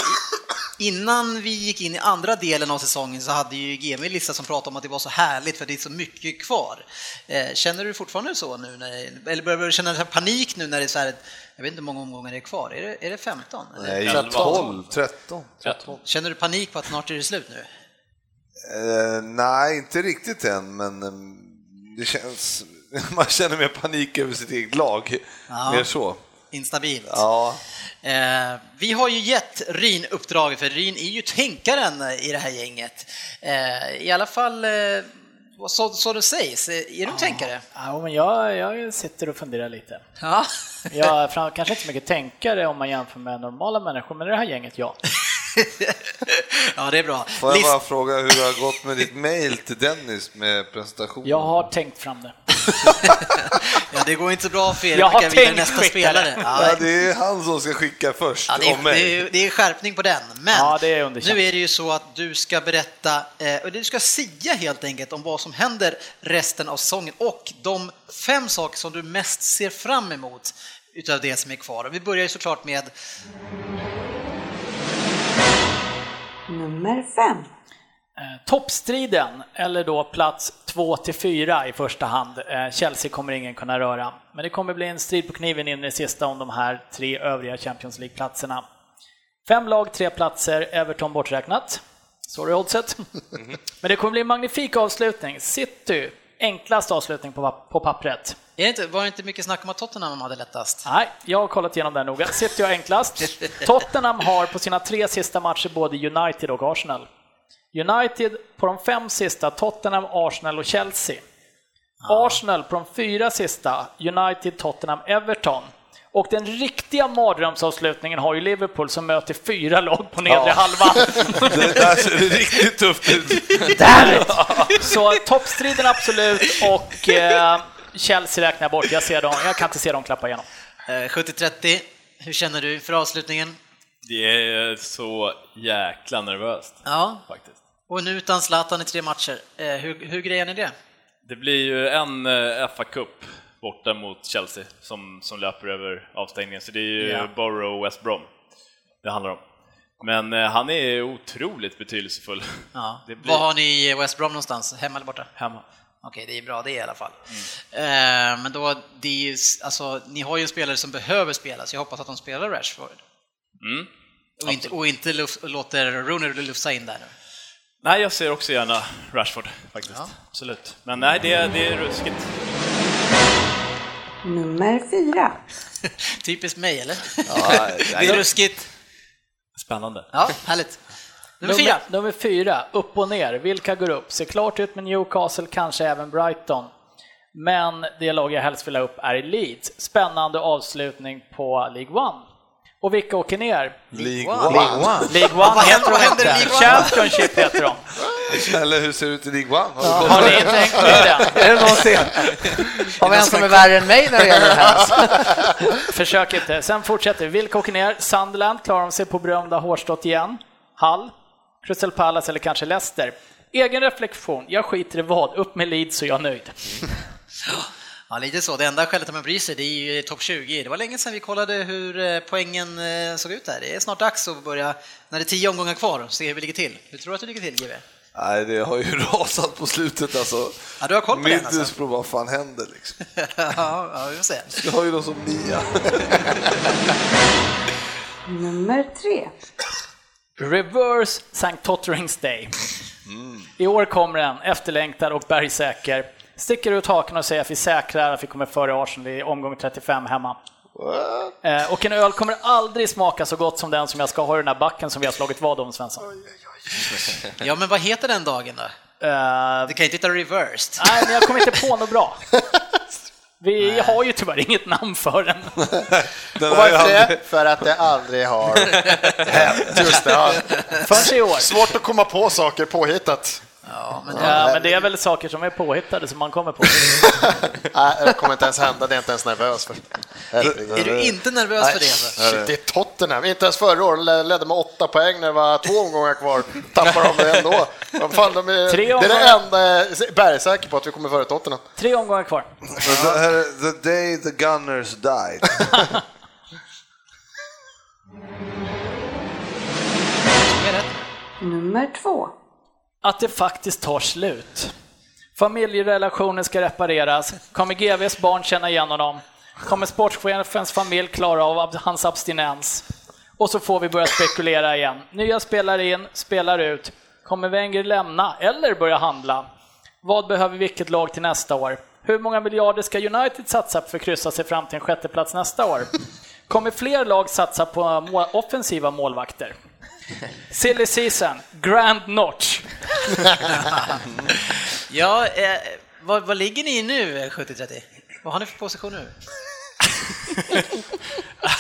innan vi gick in i andra delen av säsongen så hade ju GM en lista som pratade om att det var så härligt för det är så mycket kvar. Eh, Känner du fortfarande så nu? När, eller börjar du känna panik nu när det är så här, jag vet inte hur många omgångar det är kvar, är det, är det 15? Eller? Nej, 12, 13. Känner du panik på att snart är det slut nu? Eh, nej, inte riktigt än, men eh, det känns... Man känner mer panik över sitt eget lag. Ja. Mer så. Instabilt. Ja. Eh, vi har ju gett Ryn uppdraget, för Ryn är ju tänkaren i det här gänget. Eh, I alla fall eh, vad så, så det sägs. Är du tänkare? Ja, men jag, jag sitter och funderar lite. Ja. Jag är kanske inte så mycket tänkare om man jämför med normala människor, men i det här gänget, ja. ja, det är bra. Får jag List- bara fråga hur det har gått med ditt mail till Dennis med presentationen? Jag har tänkt fram det. Ja, det går inte så bra för er att skicka vidare nästa skicka spelare. det. Ja, Ja, det är han som ska skicka först Ja, det, om är, mig. det, är, det är skärpning på den. Men Ja, det är nu är det ju så att du ska berätta, eh, och du ska sia helt enkelt om vad som händer resten av säsongen och de fem saker som du mest ser fram emot utav det som är kvar. Och vi börjar ju såklart med Nummer fem. Eh, Toppstriden, eller då plats 2 till 4 i första hand. Eh, Chelsea kommer ingen kunna röra. Men det kommer bli en strid på kniven in i det sista om de här tre övriga Champions League-platserna. Fem lag, tre platser, Everton borträknat. Sorry oddset. Men det kommer bli en magnifik avslutning. City, enklast avslutning på pappret. Är det inte, var det inte mycket snack om att Tottenham hade lättast? Nej, jag har kollat igenom det noga. City har enklast. Tottenham har på sina tre sista matcher både United och Arsenal. United på de fem sista, Tottenham, Arsenal och Chelsea. Arsenal på de fyra sista, United, Tottenham, Everton. Och den riktiga mardrömsavslutningen har ju Liverpool som möter fyra lag på nedre Ja. halvan. Det, där ser riktigt tufft ut. Så toppstriden absolut och eh, Chelsea räknar jag bort. Jag, ser dem, jag kan inte se dem klappa igenom. Eh, 70-30, hur känner du för avslutningen? Det är så jäkla nervöst Ja, faktiskt. och nu utan Zlatan i tre matcher. Eh, hur, hur grejer ni det? Det blir ju en eh, fa Cup borta mot Chelsea som, som löper över avstängningen, så det är ju Ja. Borough och West Brom det handlar om. Men eh, han är otroligt betydelsefull. Ja. Blir Var har ni West Brom någonstans? Hemma eller borta? hemma. Okej, det är bra det i alla fall. Eh, men då, det är ju, alltså, ni har ju en spelare som behöver spela, så jag hoppas att de spelar Rashford. Mm. Och inte, och inte luf, låter Rooney lufsa in där nu. Nej, jag ser också gärna Rashford faktiskt. Ja. Absolut. Men nej, det, det är ruskigt. Nummer fyra. Typiskt mig, eller? Ja, det är ruskigt. Spännande. Ja, härligt. Nummer fyra. Nummer fyra, upp och ner. Vilka går upp? Ser klart ut med Newcastle, kanske även Brighton. Men det lag jag helst vill ha upp är Leeds. Spännande avslutning på League One. Och vilka åker ner? League One. One. League One vad heter händer- vad händer. League One? Championship heter de. Eller hur ser det ut i League One? Har du Har ni inte hängt med det? Är det någonsin? Har vi en som är värre än mig när det gäller det här? Försök inte. Sen fortsätter vi. Vilka åker ner? Sunderland klarar de sig på berömda hårstråt igen. Hull, Crystal Palace eller kanske Leicester. Egen reflektion. Jag skiter i vad. Upp med Leeds så jag är nöjd. Ja, lite så. Det enda skälet att man bryr sig, det är ju topp 20. Det var länge sedan vi kollade hur eh, poängen eh, såg ut där. Det är snart dags att börja, när det är tio omgångar kvar, se hur vi ligger till. Hur tror du att du ligger till, GW? Nej, det har ju rasat på slutet alltså. Ja, du har koll på den alltså? Middlesbrough, vad fan händer liksom? ja, ja, vi får se. Jag har ju dem som nia. Nummer tre. Reverse St. Totterings Day. I år kommer den, efterlängtad och bergsäker. Sticker ut haken och säger att vi säkrar att vi kommer före Arsenal i omgång 35 hemma. Eh, och en öl kommer aldrig smaka så gott som den som jag ska ha i den här backen som vi har slagit vad om, Svensson. Ja, men vad heter den dagen då? Eh, Du kan ju inte hitta reversed. nej, men jag kommer inte på något bra. Vi har ju tyvärr inget namn för den. Den Och varför det? För att det aldrig har hänt. Just det, ja. Förrän i år. Svårt att komma på saker påhittat. Ja, men Ja, men det är väl saker som är påhittade som man kommer på. Nej, det kommer inte ens hända, det är inte ens nervös för. är du inte nervös för det? Alltså? Shit, det är Tottenham Tottenham, inte ens förra året, led- ledde med åtta poäng när det var två omgångar kvar. Tappar de det ändå. Vad fan, de är, Tre det är det enda jag är bergsäker på att vi kommer före Tottenham. Tre omgångar kvar. Är the day the Gunners died. Nummer två. Att det faktiskt tar slut. Familjerelationer ska repareras. Kommer GVs barn känna igen honom? Kommer sportchefens familj klara av hans abstinens? Och så får vi börja spekulera igen. Nya spelare in, spelar ut. Kommer Wenger lämna eller börja handla? Vad behöver vilket lag till nästa år? Hur många miljarder ska United satsa för att kryssa sig fram till en sjätteplats nästa år? Kommer fler lag satsa på eh, offensiva målvakter? Silly season, grand notch. Ja, eh, vad, ligger ni i nu, eh, 70-30? Vad har ni för position nu?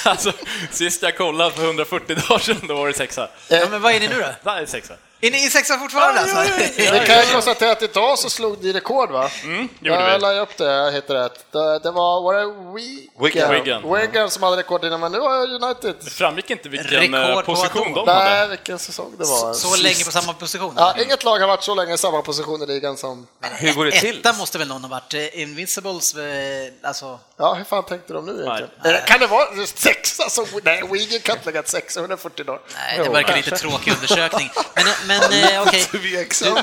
Alltså, sist jag kollade för 140 dagar sedan, då var det sexa. Ja, men vad är ni nu då? Nej, sexa. Är ni i sexa fortfarande alltså? Vi kan konstatera att idag så slog ni rekord va? Mm, gjorde jag vi. la upp det, heter det. Det, det var, var det Wigan? Wigan. Wigan som hade rekord innan, men nu har United. Det framgick inte vilken eh, Rekord position de Nej, hade. vilken säsong det var. Så länge på samma position? Ja, inget lag har varit så länge i samma position i ligan som... Hur går det till? Etta måste väl någon ha varit? Eh, Invincibles, eh, alltså... Ja, hur fan tänkte de nu egentligen? Eh, Kan det vara sexa som... Nej, Wigan kan inte lägga ett sexa 140 dagar. Nej, det verkar lite tråkig undersökning. Men, men eh, okej. Tveksamma.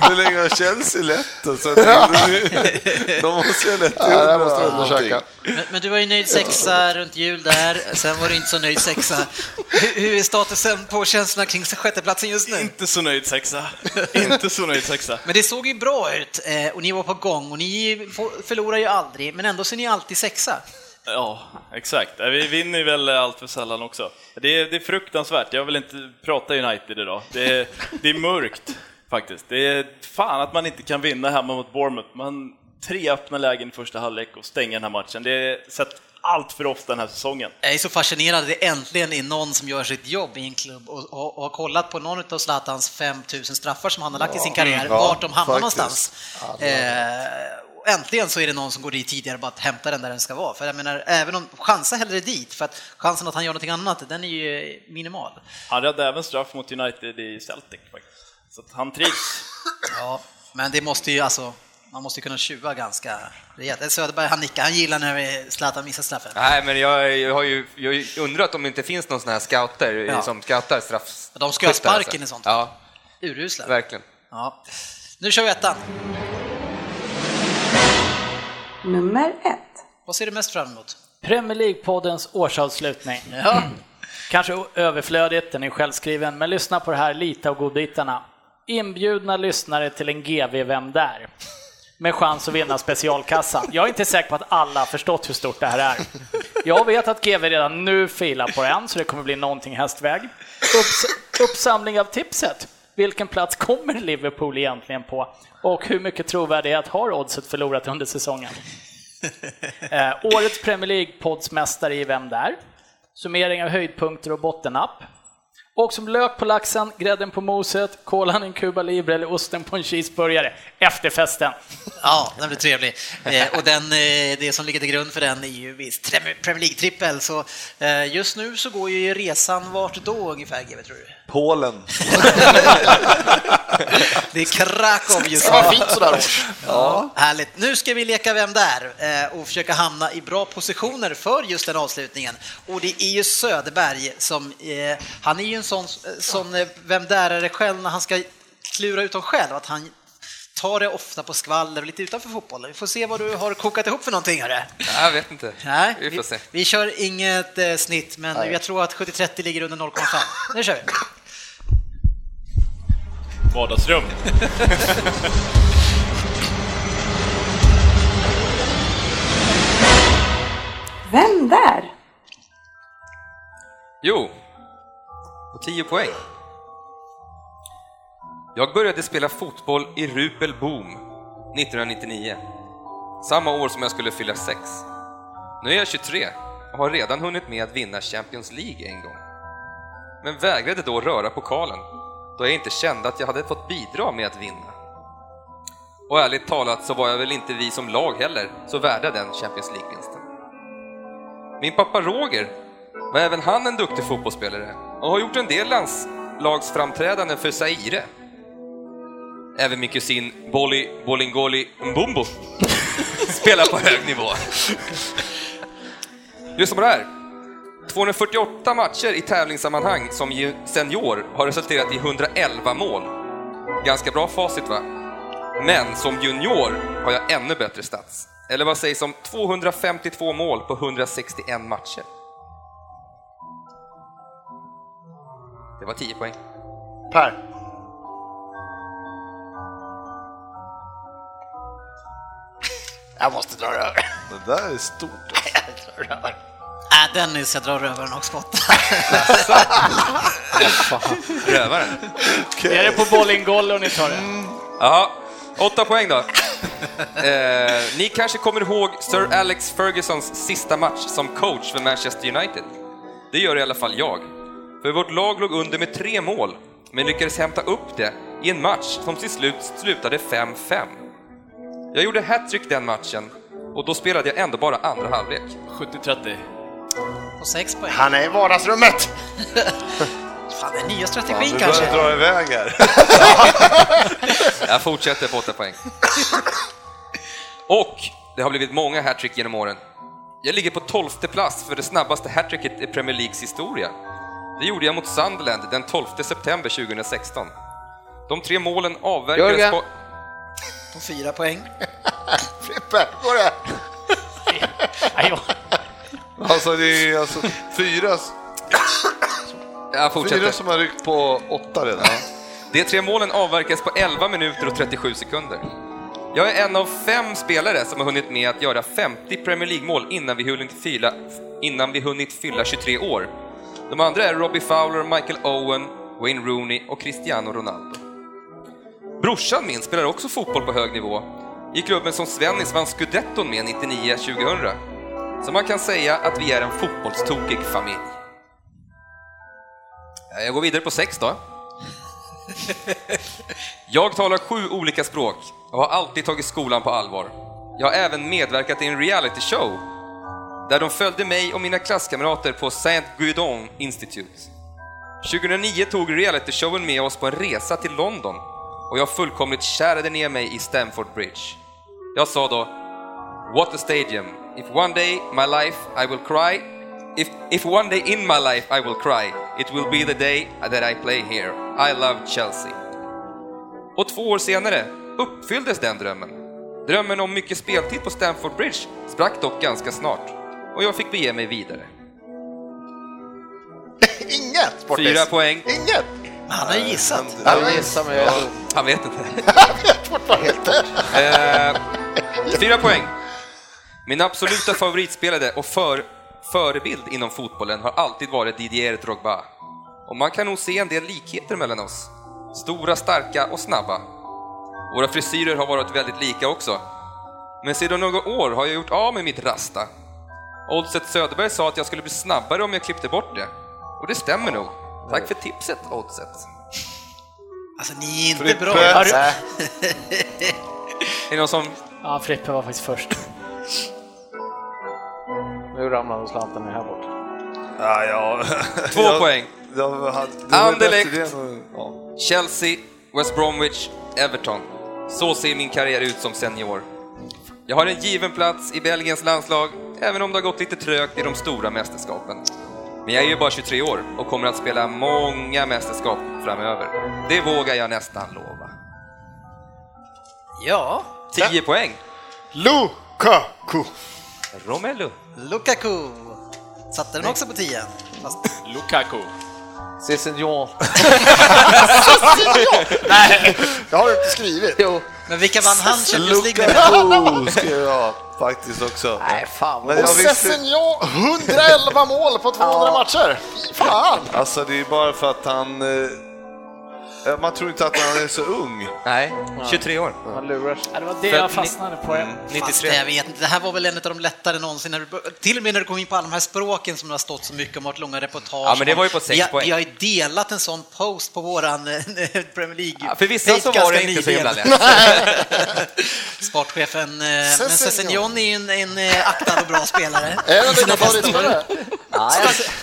Hur länge har Chelsea lett? Alltså, de måste ju ha lett Ja, det här måste någonting. undersöka. Men, men du var ju nöjd sexa runt jul där, sen var du inte så nöjd sexa. Hur, hur är statusen på känslorna kring sjätteplatsen just nu? Inte så nöjd sexa. Inte så nöjd sexa. Men det såg ju bra ut eh, och ni var på gång och ni förlorar ju aldrig, men ändå så är ni alltid sexa. Ja, exakt. Vi vinner ju väl allt för sällan också. Det är, det är fruktansvärt. Jag vill inte prata United idag. Det är, det är mörkt faktiskt. Det är fan att man inte kan vinna hemma mot Bournemouth. Man tre öppna lägen i första halvlek och stänger den här matchen. Det är sett allt för ofta den här säsongen. Jag är så fascinerad, det äntligen är någon som gör sitt jobb i en klubb och, och, och har kollat på någon av Zlatans 5000 straffar som han har lagt i sin karriär, ja, vart de hamnar faktiskt. någonstans. Och äntligen så är det någon som går dit tidigare bara att hämta den där den ska vara. För jag menar, även om, chansa hellre dit, för att chansen att han gör någonting annat, den är ju minimal. Han räddade även straff mot United i Celtic faktiskt. Så att han trivs. Ja, men det måste ju alltså, man måste ju kunna tjuva ganska rejält. Söderberg, han nickar, han gillar när vi- Zlatan missar straffen. Nej, men jag, jag har ju jag undrat om det inte finns någon sån här scouter Ja. som scoutar straff. De ska ha skyttar, alltså. sparken i sånt. Ja, Urusla. verkligen. Ja. Nu kör vi ettan. Nummer ett. Vad ser du mest fram emot? Premier League-poddens årsavslutning. Ja. Kanske överflödigt, den är självskriven, men lyssna på det här, lite av godbitarna. Inbjudna lyssnare till en GV Vem där? Med chans att vinna specialkassan. Jag är inte säker på att alla har förstått hur stort det här är. Jag vet att GV redan nu filar på en, så det kommer bli någonting hästväg. Upps uppsamling av tipset. Vilken plats kommer Liverpool egentligen på? Och hur mycket trovärdighet har oddset förlorat under säsongen? Eh, årets Premier League-poddsmästare i Vem där? Summering av höjdpunkter och bottennapp. Och som lök på laxen, grädden på moset, kolan i en Cuba Libre eller osten på en cheeseburgare. Efterfesten. Ja, den blir trevlig. Eh, och den, eh, det som ligger till grund för den är ju visst Premier League-trippel. Så eh, just nu så går ju resan vart då ungefär, GW, tror du? Polen. Det är Krakow just Det nu. var fint sådär års. Ja, härligt. Nu ska vi leka Vem där? Eh, och försöka hamna i bra positioner för just den avslutningen. Och det är ju Söderberg som, eh, han är ju en sån, sån eh, Vem där-are själv när han ska klura ut dem själv, att han tar det ofta på skvaller och lite utanför fotbollen. Vi får se vad du har kokat ihop för någonting, hörru. Jag vet inte. Nej, Vi får se. vi kör inget eh, snitt, men jag tror att 70-30 ligger under 0,5. Nu kör vi! Vardagsrum. Vem där? Jo, och 10 poäng. Jag började spela fotboll i Rupelboom 1999. Samma år som jag skulle fylla sex. Nu är jag 23 och har redan hunnit med att vinna Champions League en gång. Men vägrade då röra pokalen då jag inte kände att jag hade fått bidra med att vinna. Och ärligt talat så var jag väl inte vi som lag heller så värda den Champions League-vinsten. Min pappa Roger var även han en duktig fotbollsspelare och har gjort en del landslagsframträdanden för Zaire. Även min kusin Bolly Bolingoli Mbumbo spelar på hög nivå. Lyssna på det här. 248 matcher i tävlingssammanhang som senior har resulterat i 111 mål. Ganska bra facit va? Men som junior har jag ännu bättre stats. Eller vad sägs om 252 mål på 161 matcher? Det var 10 poäng. Per. Jag måste dra över. Det där är stort. Jag drar över. Dennis, jag drar rövaren och spottar. Rövaren. Är det på Bolingollo ni tar det? Jaha, åtta poäng då. Eh, ni kanske kommer ihåg Sir Alex Fergusons sista match som coach för Manchester United. Det gör i alla fall jag. För vårt lag låg under med tre mål, men lyckades hämta upp det i en match som till slut slutade 5-5. Jag gjorde hattrick den matchen och då spelade jag ändå bara andra halvlek. 70-30. Och sex poäng. Han är i vardagsrummet. Fan, det är nya Fan, strategin vi kanske. börjar dra iväg här. Jag fortsätter på 8 poäng. Och det har blivit många hattrick genom åren. Jag ligger på 12 plats för det snabbaste hattricket i Premier Leagues historia. Det gjorde jag mot Sunderland den 12 september 2016. De tre målen avverkades Jörgen. på... På fyra poäng. Frippe, går det? Alltså det är alltså fyra, Jag fortsätter. fyra som har ryckt på åtta redan. De tre målen avverkades på 11 minuter och 37 sekunder. Jag är en av fem spelare som har hunnit med att göra 50 Premier League-mål innan vi hunnit fylla, innan vi hunnit fylla 23 år. De andra är Robbie Fowler, Michael Owen, Wayne Rooney och Cristiano Ronaldo. Brorsan min spelar också fotboll på hög nivå i klubben som Svennis vann scudetton med 99-2000. Så man kan säga att vi är en fotbollstokig familj. Jag går vidare på sex då. Jag talar sju olika språk och har alltid tagit skolan på allvar. Jag har även medverkat i en reality show där de följde mig och mina klasskamrater på Saint Guidon Institute. 2009 tog realityshowen med oss på en resa till London och jag fullkomligt kärade ner mig i Stamford Bridge. Jag sa då What a stadium! If one day my life I will cry If, if one day in my life I will cry, it will be the day that I play here. I love Chelsea. Och två år senare uppfylldes den drömmen. Drömmen om mycket speltid på Stamford Bridge sprack dock ganska snart och jag fick bege mig vidare. Inget, Sportis. Fyra poäng. Inget. Han har gissat. Jag gissar mig. jag- Han vet inte. Jag vet fortfarande inte. Eh, fyra poäng. Min absoluta favoritspelare och för, förebild inom fotbollen har alltid varit Didier Drogba. Och man kan nog se en del likheter mellan oss. Stora, starka och snabba. Våra frisyrer har varit väldigt lika också. Men sedan några år har jag gjort av med mitt rasta. Oddset Söderberg sa att jag skulle bli snabbare om jag klippte bort det. Och det stämmer nog. Tack för tipset, Oddset. Alltså, ni är inte Frippe. bra. Har du- Är det någon som... Ja, Frippe var faktiskt först. Nu ramlar nog slanten ner här bort. Ja, ja. Två Jag- poäng. Anderlecht. ja. Chelsea, West Bromwich, Everton. Så ser min karriär ut som senior. Jag har en given plats i Belgiens landslag, även om det har gått lite trögt i de stora mästerskapen. Men jag är ju bara 23 år och kommer att spela många mästerskap framöver. Det vågar jag nästan lova. Ja, 10 poäng. Lukaku. Romelu. Lukaku. Satte den också på 10? Fast Lukaku. C'est. Nej, det har du inte skrivit. Jo. Men vilka vann han Champions League med? Lukaku skrev jag faktiskt också. Nej, fan vad... Och visste, Sessignon, 111 mål på 200 matcher. Fan! alltså det är bara för att han... eh, Man tror inte att han är så ung. Nej, 23 år. Han lurar. Ja, det var det För- jag fastnade på. ja. Fast jag vet inte, det här var väl en av de lättare någonsin. När du, till och med när du kom in på alla de här språken som det har stått så mycket om, varit långa reportage Ja, men det var ju på sex vi, har- poäng. Vi har ju delat en sån post på våran eh, Premier League. Ja, för vissa så var det inte så himla lätt. Sportchefen, eh, men Sessignon. Är ju en, en aktad och bra spelare. Är det dina favoritspelare?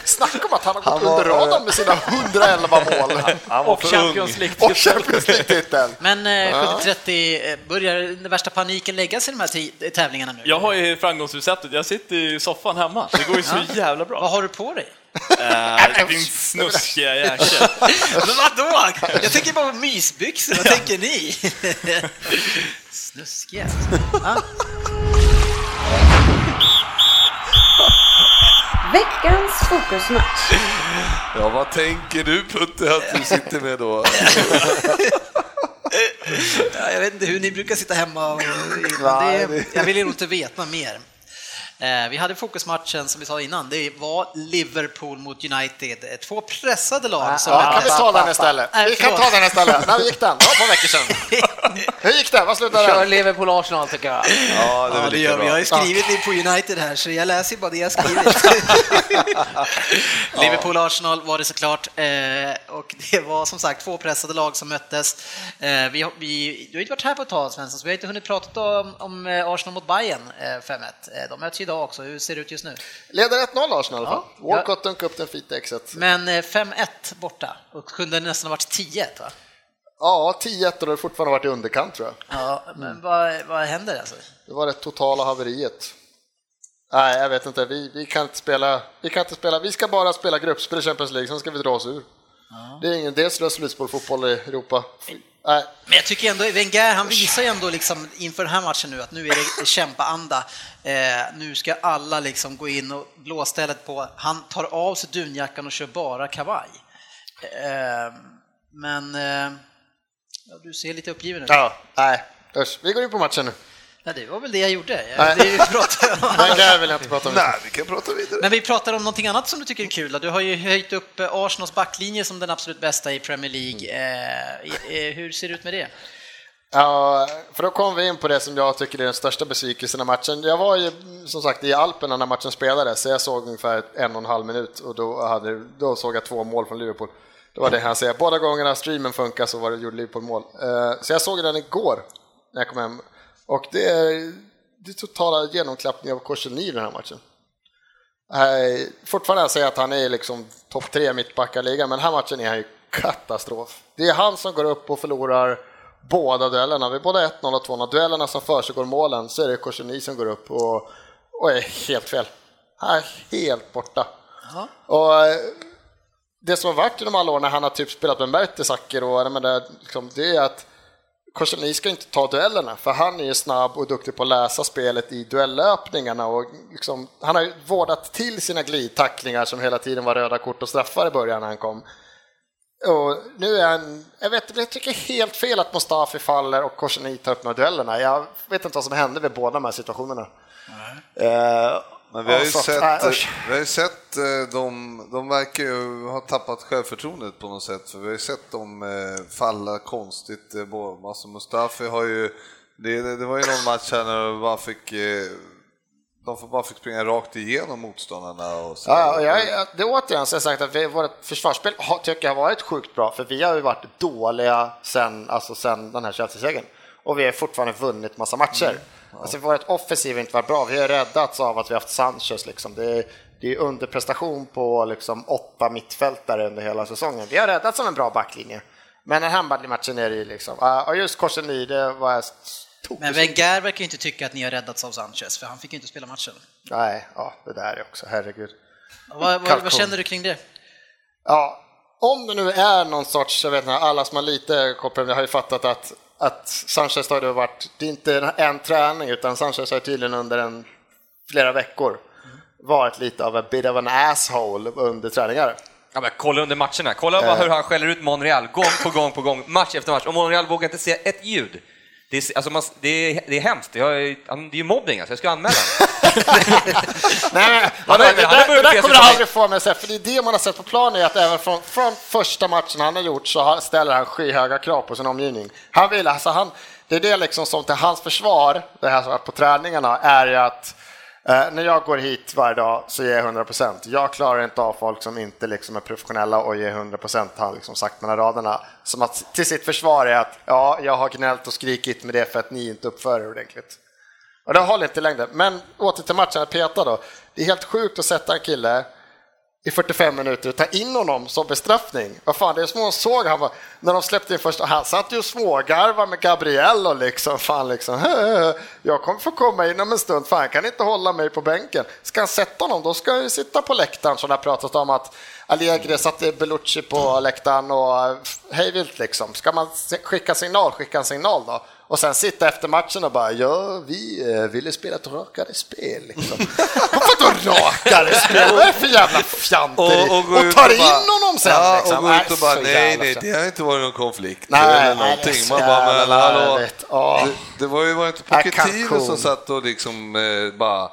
Snacka om att han har gått Han var- under radarn med sina 111 mål. Han var Och för Champions ung. League. Och Champions League-titeln. Men eh, 70-30, eh, börjar den värsta paniken läggas i de här tävlingarna nu? Jag har ju framgångsreceptet, jag sitter i soffan hemma. Det går ju så jävla Vad bra. har du på dig? Äh, din snuskiga jäkel. Men vadå? Jag tänker bara på mysbyxor, vad tänker ni? Snuskiga. Veckans fokusmatch. Ja, vad tänker du Putte att du sitter med då? Ja, jag vet inte hur ni brukar sitta hemma och... Det, jag vill nog inte veta mer. Eh, Vi hade fokusmatchen som vi sa innan, det var Liverpool mot United, Eh, två pressade lag som Ja, kan vi ta den istället? Vi kan ta den istället. När gick den? Det var ett par veckor sedan. Hur gick det? Vad slutade kör den? Liverpool Arsenal tycker jag. Ja, det Ja, det gör vi. Jag har ju skrivit det på United här, så jag läser bara det jag skrivit. Liverpool-Arsenal var det såklart, eh, och det var som sagt två pressade lag som möttes. Eh, Vi, har- vi, du har inte varit här på ett tag Svensson, så vi har inte hunnit prata om, om eh, Arsenal mot Bayern eh, 5-1. Eh, De möts ju idag också, hur ser det ut just nu? Leder 1-0 Arsenal i alla fall. Ja. Walcott dunkade upp den fita exet. Men eh, 5-1 borta, och kunde nästan ha varit 10-1 va? Ja, 10-1 och det har fortfarande varit i underkant tror jag. Ja, men vad, vad händer alltså? Det var det totala haveriet. Nej, jag vet inte. Vi, vi kan inte spela. Vi kan inte spela. Vi ska bara spela gruppspel i Champions League, sen ska vi dra oss ur. Det är ingen dels slutspelsfotboll i Europa. Nej, Men jag tycker ändå, Wenger han visar ju ändå liksom inför den här matchen nu att nu är det kämpaanda. Eh, nu ska alla liksom gå in och blåstället på, han tar av sig dunjackan och kör bara kavaj. Eh, men eh, ja, du ser lite uppgiven ut. ja, nej. Usch, vi går in på matchen nu. Ja, det var väl det jag gjorde. Nej. Det Men där vill jag inte prata om. Nej, vi kan prata vidare. Men vi pratar om någonting annat som du tycker är kul. Du har ju höjt upp eh, Arsenals backlinje som den absolut bästa i Premier League. Eh, eh, hur ser det ut med det? Ja, för då kom vi in på det som jag tycker är den största besvikelsen av matchen. Jag var ju som sagt i Alperna när matchen spelades, så jag såg ungefär en och en halv minut och då, hade, då såg jag två mål från Liverpool. Det var det han säger. Båda gångerna streamen funkar så var det gjorde Liverpool mål. Eh, Så jag såg den igår när jag kom hem och det är, det är totala genomklappning av Korselny i den här matchen. Eh, Fortfarande jag säger att han är liksom topp tre mittbackar i ligan, men den här matchen är han ju katastrof. Det är han som går upp och förlorar båda duellerna. Vid båda 1-0 och 2-0 duellerna som försiggår målen så är det Korselny som går upp och, och är helt fel. Han är helt borta. Och eh, det som har varit genom alla år när han har typ spelat med Mertesacker och jag menar, liksom, det är att Korselny ska inte ta duellerna, för han är ju snabb och duktig på att läsa spelet i duellöpningarna och liksom, han har ju vårdat till sina glidtacklingar som hela tiden var röda kort och straffar i början när han kom. Och nu är han, jag vet jag tycker helt fel att Mustafi faller och Korselny tar upp här duellerna. Jag vet inte vad som hände vid båda de här situationerna. Eh, Men vi har ju sett, usch. vi har ju sett eh, de, de verkar ju ha tappat självförtroendet på något sätt, för vi har ju sett dem eh, falla konstigt. Eh, Alltså Mustafi har ju, det, det var ju någon match här när de bara fick, de bara fick springa rakt igenom motståndarna. Och så. Ja, och jag, jag- det är återigen så jag sagt att vi, vårt försvarsspel har, tycker jag har varit sjukt bra, för vi har ju varit dåliga sen, alltså sen den här Chelsea-segern. Och vi har fortfarande vunnit massa matcher. Alltså vårt offensiv har inte varit bra, vi har räddats av att vi har haft Sanchez. Liksom. Det, är, det är underprestation på liksom, åtta mittfältare under hela säsongen. Vi har räddats av en bra backlinje. Men den här matchen är det ju liksom, och just Korselny, det var jag Men Wenger verkar ju inte tycka att ni har räddats av Sanchez, för han fick ju inte spela matchen. Nej, ja, det där är också, herregud. Vad, vad, vad känner du kring det? Ja, om det nu är någon sorts, jag vet inte, alla som har lite på det har ju fattat att, att Sanchez har ju varit, det är inte en träning utan Sanchez har tydligen under en, flera veckor varit lite av a bit of an asshole under träningar. Ja, men kolla under matcherna, kolla bara hur han skäller ut Monreal gång på gång på gång, match efter match, och Monreal vågar inte säga ett ljud. Det är, alltså man, det är, det är hemskt, är- det är ju mobbing alltså, jag ska anmäla. Nej, Han det, det, där, det där kommer du aldrig få mig att säga, för det är det man har sett på planen, är att även från, från första matchen han har gjort så ställer han skyhöga krav på sin omgivning. Han vill, alltså han, det är det liksom som till hans försvar, det här som varit på träningarna, är ju att eh, när jag går hit varje dag så ger jag 100%. Jag klarar inte av folk som inte liksom är professionella och ger 100%, har han liksom sagt mellan raderna. Som att till sitt försvar är att ja, jag har gnällt och skrikit med det för att ni inte uppför er ordentligt. Och det håller inte längre. Men åter till matchen, att peta då. Det är helt sjukt att sätta en kille i 45 minuter och ta in honom som bestraffning. Vad fan, det är som hon såg han var, när de släppte in första, han satt ju och smågarvade med Gabriel och liksom, fan liksom, jag kommer få komma in om en stund, fan kan inte hålla mig på bänken. Ska han sätta honom, då ska han ju sitta på läktaren som det har pratats om att Allegri satte Belucci på läktaren och hejvilt liksom. Ska man skicka signal, skicka en signal då. Och sen sitta efter matchen och bara, ja, vi eh, ville spela ett rakare spel. Liksom. Vadå rakare spel? Vad är det för jävla fjanteri? Och, och, och tar och in bara- honom sen. Ja, liksom. och gå ut och bara, nej, nej, det har inte varit någon konflikt Nej, eller någonting. Man bara, men hallå, det, det var ju var inte Pochettino som satt och liksom eh, bara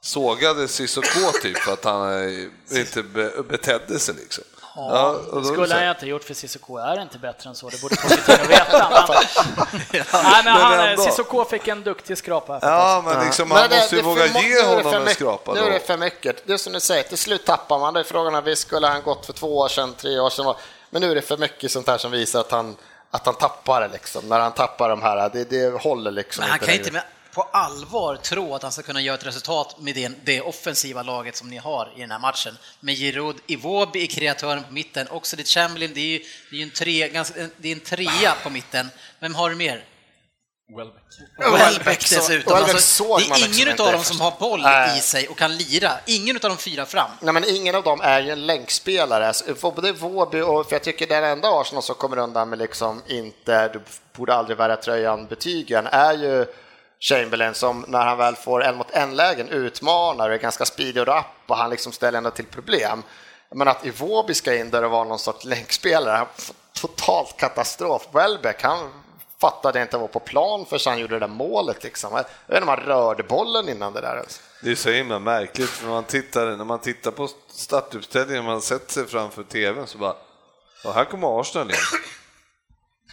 sågade Cissoko typ för att han eh, inte be, betedde sig liksom. Ja, är det skulle han inte gjort för Cissoko är inte bättre än så, det borde Pochettino veta. Men, nej, men han. Cissoko fick en duktig skrapa. Ja, men liksom, Men man det- måste ju det våga ge honom en skrapa Nu är det för mycket. Det är som du säger, till slut tappar man. Det är frågan är, visst skulle han gått för två år sedan, tre år sedan, men nu är det för mycket sånt här som visar att han, att han tappar det liksom. När han tappar de här, det, det håller liksom Men han kan längre. inte med, på allvar tro att han ska kunna göra ett resultat med det, det offensiva laget som ni har i den här matchen. Med Giroud, Iwobi i kreatören på mitten, också det Chamberlain, det är ju, det är en, tre, ganska, det är en trea på mitten. Vem har du mer? Welbeck. Welbeck dessutom. Welbeck Alltså, det är liksom ingen av dem som har boll Nej. i sig och kan lira. Ingen av de fyra fram. Nej, men ingen av dem är ju en länkspelare. Alltså, för Både Våby och, för jag tycker den enda Arsenal som kommer undan med liksom inte, du borde aldrig bära tröjan betygen, är ju Chamberlain som när han väl får en mot en-lägen utmanar och är ganska speedig och rapp och han liksom ställer ändå till problem. Men att Iwobi ska in där och vara någon sorts länkspelare, totalt katastrof. Welbeck, han fattade inte att på plan förrän han gjorde det där målet. Liksom. Jag vet inte om han rörde bollen innan det där. Alltså. Det är så himla märkligt när man tittar, när man tittar på startuppställningen, man sätter sig framför tvn så bara, och här kommer Arsenal igen.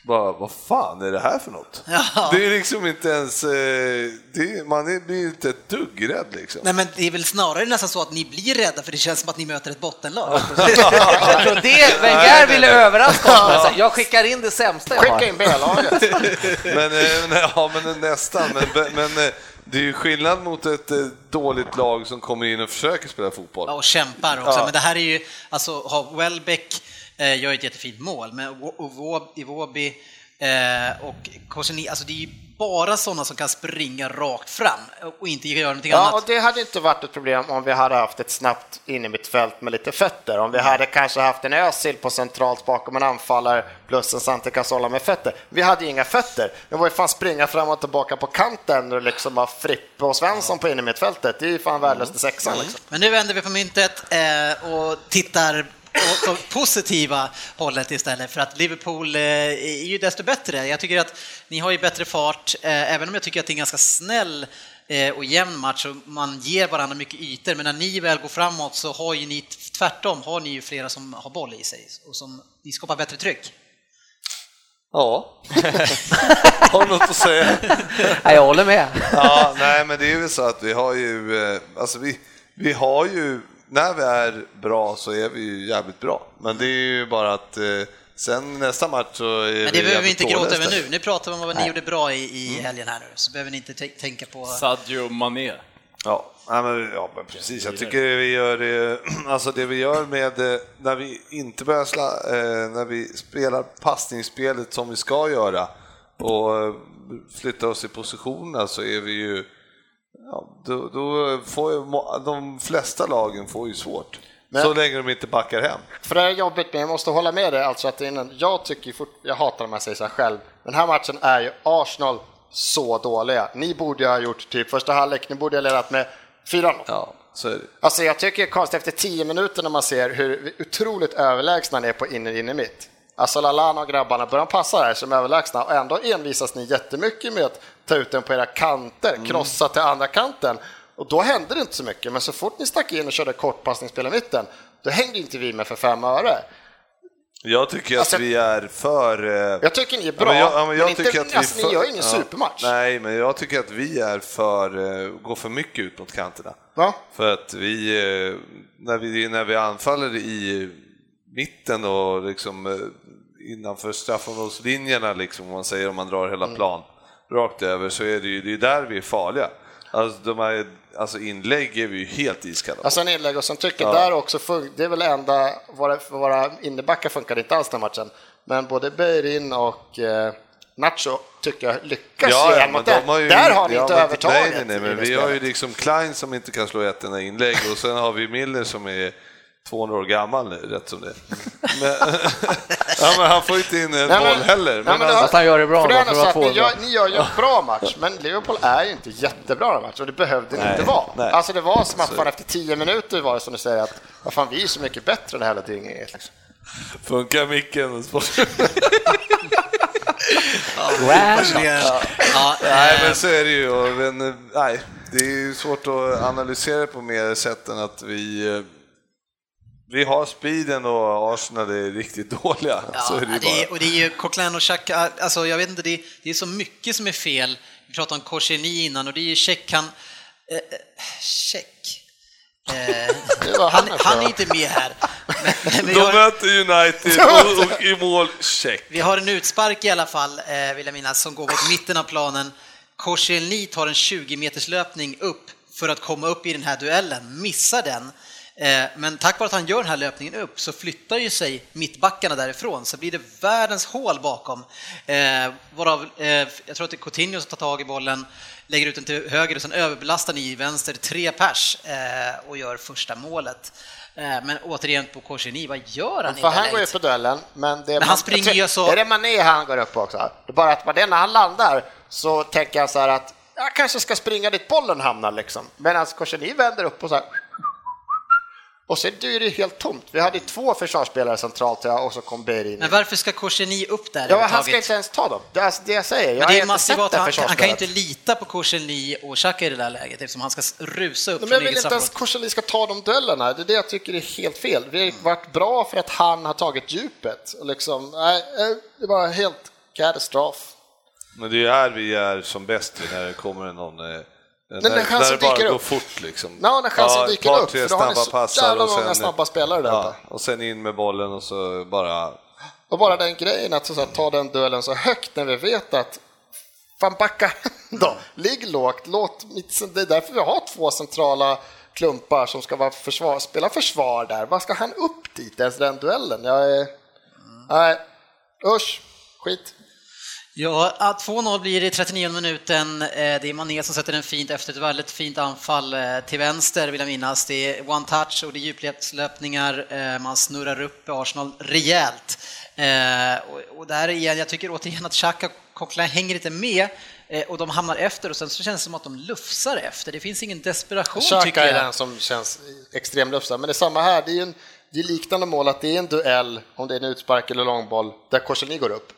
Bara, vad fan är det här för något? Ja. Det är liksom inte ens, eh, det är, man är, blir inte ett dugg rädd liksom. Nej, men det är väl snarare nästan så att ni blir rädda för det känns som att ni möter ett bottenlag. Jag tror det Wenger ville överraska oss med. Så Jag skickar in det sämsta jag Skicka har. in B-laget. Men, eh, nej, ja, men nästan, men, men eh, det är ju skillnad mot ett eh, dåligt lag som kommer in och försöker spela fotboll. Ja, och kämpar också. Ja. Men det här är ju, alltså, har Welbeck eh, gör ett jättefint mål, men Iwo- Iwobi eh, och Korseni, alltså det är ju bara sådana som kan springa rakt fram och inte göra någonting Ja, och annat. det hade inte varit ett problem om vi hade haft ett snabbt in i mitt fält med lite fötter. Om vi hade kanske haft en Özil på centralt bakom en anfallare plus en Santi Cazorla med fötter. Vi hade ju inga fötter. Det var ju fan springa fram och tillbaka på kanten och liksom ha Frippe och Svensson på in i mittfältet. Det är ju fan värdelöst i sexan liksom. Men nu vänder vi på myntet eh, och tittar åt det positiva hållet istället för att Liverpool eh, är ju desto bättre. Jag tycker att ni har ju bättre fart, eh, även om jag tycker att det är en ganska snäll eh, och jämn match och man ger varandra mycket ytor, men när ni väl går framåt så har ju ni tvärtom, har ni ju flera som har boll i sig och som ni skapar bättre tryck. Ja. Har du något att säga? Nej, jag håller med. Ja, nej, men det är väl så att vi har ju, alltså vi, vi har ju, när vi är bra så är vi ju jävligt bra. Men det är ju bara att eh, sen nästa match så är Men vi det behöver vi inte gråta över nu. Nu pratar vi om vad ni gjorde bra i, i helgen här nu, så behöver ni inte tän- tänka på... Sadio Mané. Ja, nej, men, ja, men precis. Jag tycker vi gör det, alltså det vi gör med, eh, när vi inte börjar sla, eh, när vi spelar passningsspelet som vi ska göra och flyttar oss i positionerna så är vi ju, ja, då, då får ju, de flesta lagen får ju svårt. Men- så länge de inte backar hem. För det är jobbigt, men jag måste hålla med dig. Alltså att innan, jag tycker fort, jag hatar om jag säger så här själv. Den här matchen är ju Arsenal så dåliga. Ni borde ju ha gjort typ första halvlek, ni borde ha ledat med 4-0. Ja, så är det. Alltså jag tycker det är konstigt efter 10 minuter när man ser hur otroligt överlägsna ni är på in in i mitt. Alltså Lallana och grabbarna börjar passa här som överlägsna och ändå envisas ni jättemycket med att ta ut den på era kanter, krossa till andra kanten. Och då hände det inte så mycket, men så fort ni stack in och körde kortpassningsspel i mitten, då hängde inte vi med för fem öre. Jag tycker Alltså- att vi är för... eh, Jag tycker ni är Ja, bra, men jag, ja, men jag inte, tycker att vi alltså, för- ni gör ingen ja, supermatch. Nej, men jag tycker att vi är för, eh, går för mycket ut mot kanterna. För att vi, eh, när vi, när vi anfaller i mitten och liksom eh, innanför straffområdeslinjerna, liksom, om man säger om man drar hela Mm. plan rakt över, så är det ju det är där vi är farliga. Alltså, de här, alltså inlägg är vi ju helt iskalla. Alltså en inlägg och sen tycker Ja. där också, det är väl enda, våra, våra innebackar funkade inte alls den matchen, men både Beirin och eh, Nacho tycker jag lyckas Ja, ja, mot de en. har ju, Där har ni ja, inte men- övertaget. Nej, nej, nej, men vi har ju liksom Klein som inte kan slå ett enda inlägg och sen har vi Miller som är 200 år gammal nu, rätt som det men, ja, men han får inte in en Nej, boll men- heller. nej, Men men det alltså, Att han gör det bra För det för att ni gör, ni gör ju en bra match, men Liverpool är ju inte jättebra den matchen och det behövde Nej, inte vara. nej. Alltså det var som att fan efter tio minuter var det som du säger att vad fan, vi är så mycket bättre än det här hela tiden. Liksom. funkar micken? Ja, Nej, eh, men så är det ju. och, Men, eh, nej, det är ju svårt att analysera det på mer sätt än att vi eh, vi har speeden och Arsenal är riktigt dåliga. så är det ju det är, och det är ju Coquelin och Xhaka, alltså jag vet inte, det är, det är så mycket som är fel. Vi pratade om Korseni innan och det är ju Check, han... Eh, eh, check. Eh, var han, han är inte med här. Men, men De har, möter United och, och i mål, check. vi har en utspark i alla fall, eh, vill jag minnas, som går mot mitten av planen. Korseni tar en 20 meters löpning upp för att komma upp i den här duellen, missar den. Eh, Men tack vare att han gör den här löpningen upp så flyttar ju sig mittbackarna därifrån, så blir det världens hål bakom. Eh, Varav, eh, jag tror att det är Coutinho som tar tag i bollen, lägger ut den till höger och sen överbelastar ni i vänster tre pers och gör första målet. Men återigen på Korseni, vad gör han i det han går ju på duellen, men, det är Men han springer ju så- Är det Mané han går upp på också? Det är bara att när han landar så tänker jag så här att jag kanske ska springa dit bollen hamnar liksom. Medan Korseni vänder upp och så här och sen är det helt tomt. Vi hade två försvarsspelare centralt och så kom Beirin. Men varför ska Korseni upp där Ja, han ska inte ens ta dem. Det är alltså det jag säger. Jag Men det att det han, han kan ju inte lita på Korseli och Xhaka i det där läget eftersom han ska rusa upp Men jag vill inte ens. Korseli ska ta de duellerna. Det är det jag tycker är helt fel. Vi har varit bra för att han har tagit djupet. Och liksom, nej, eh, det var helt katastrof. Men det är här vi är som bäst när det kommer någon... eh, När, när chansen bara dyker upp. fort liksom. Ja, när chansen ett dyker par, upp, tre för då har ni så passar jävla och många sen, snabba spelare där ja, och sen in med bollen och så bara... Och bara den grejen att så, så, ta den duellen så högt när vi vet att fan backa då, ligg lågt, låt mitt, det är därför vi har två centrala klumpar som ska vara försvar, spela försvar där. Vad ska han upp dit ens den duellen? Jag är, nej, usch, skit. Ja, att 2-0 blir det i 39 minuten. Eh, Det är Mané som sätter den fint efter ett väldigt fint anfall eh, till vänster, vill jag minnas. Det är one touch och det är djupledslöpningar. Eh, Man snurrar upp Arsenal rejält. Och- där igen, jag tycker återigen att Xhaka och Coquelin hänger inte med och de hamnar efter och sen så känns det som att de lufsar efter. Det finns ingen desperation Xhaka tycker är jag. den som känns extremt lufsad, men det är samma här. Det är, ju en, det är liknande mål att det är en duell, om det är en utspark eller långboll, där Korseni går upp.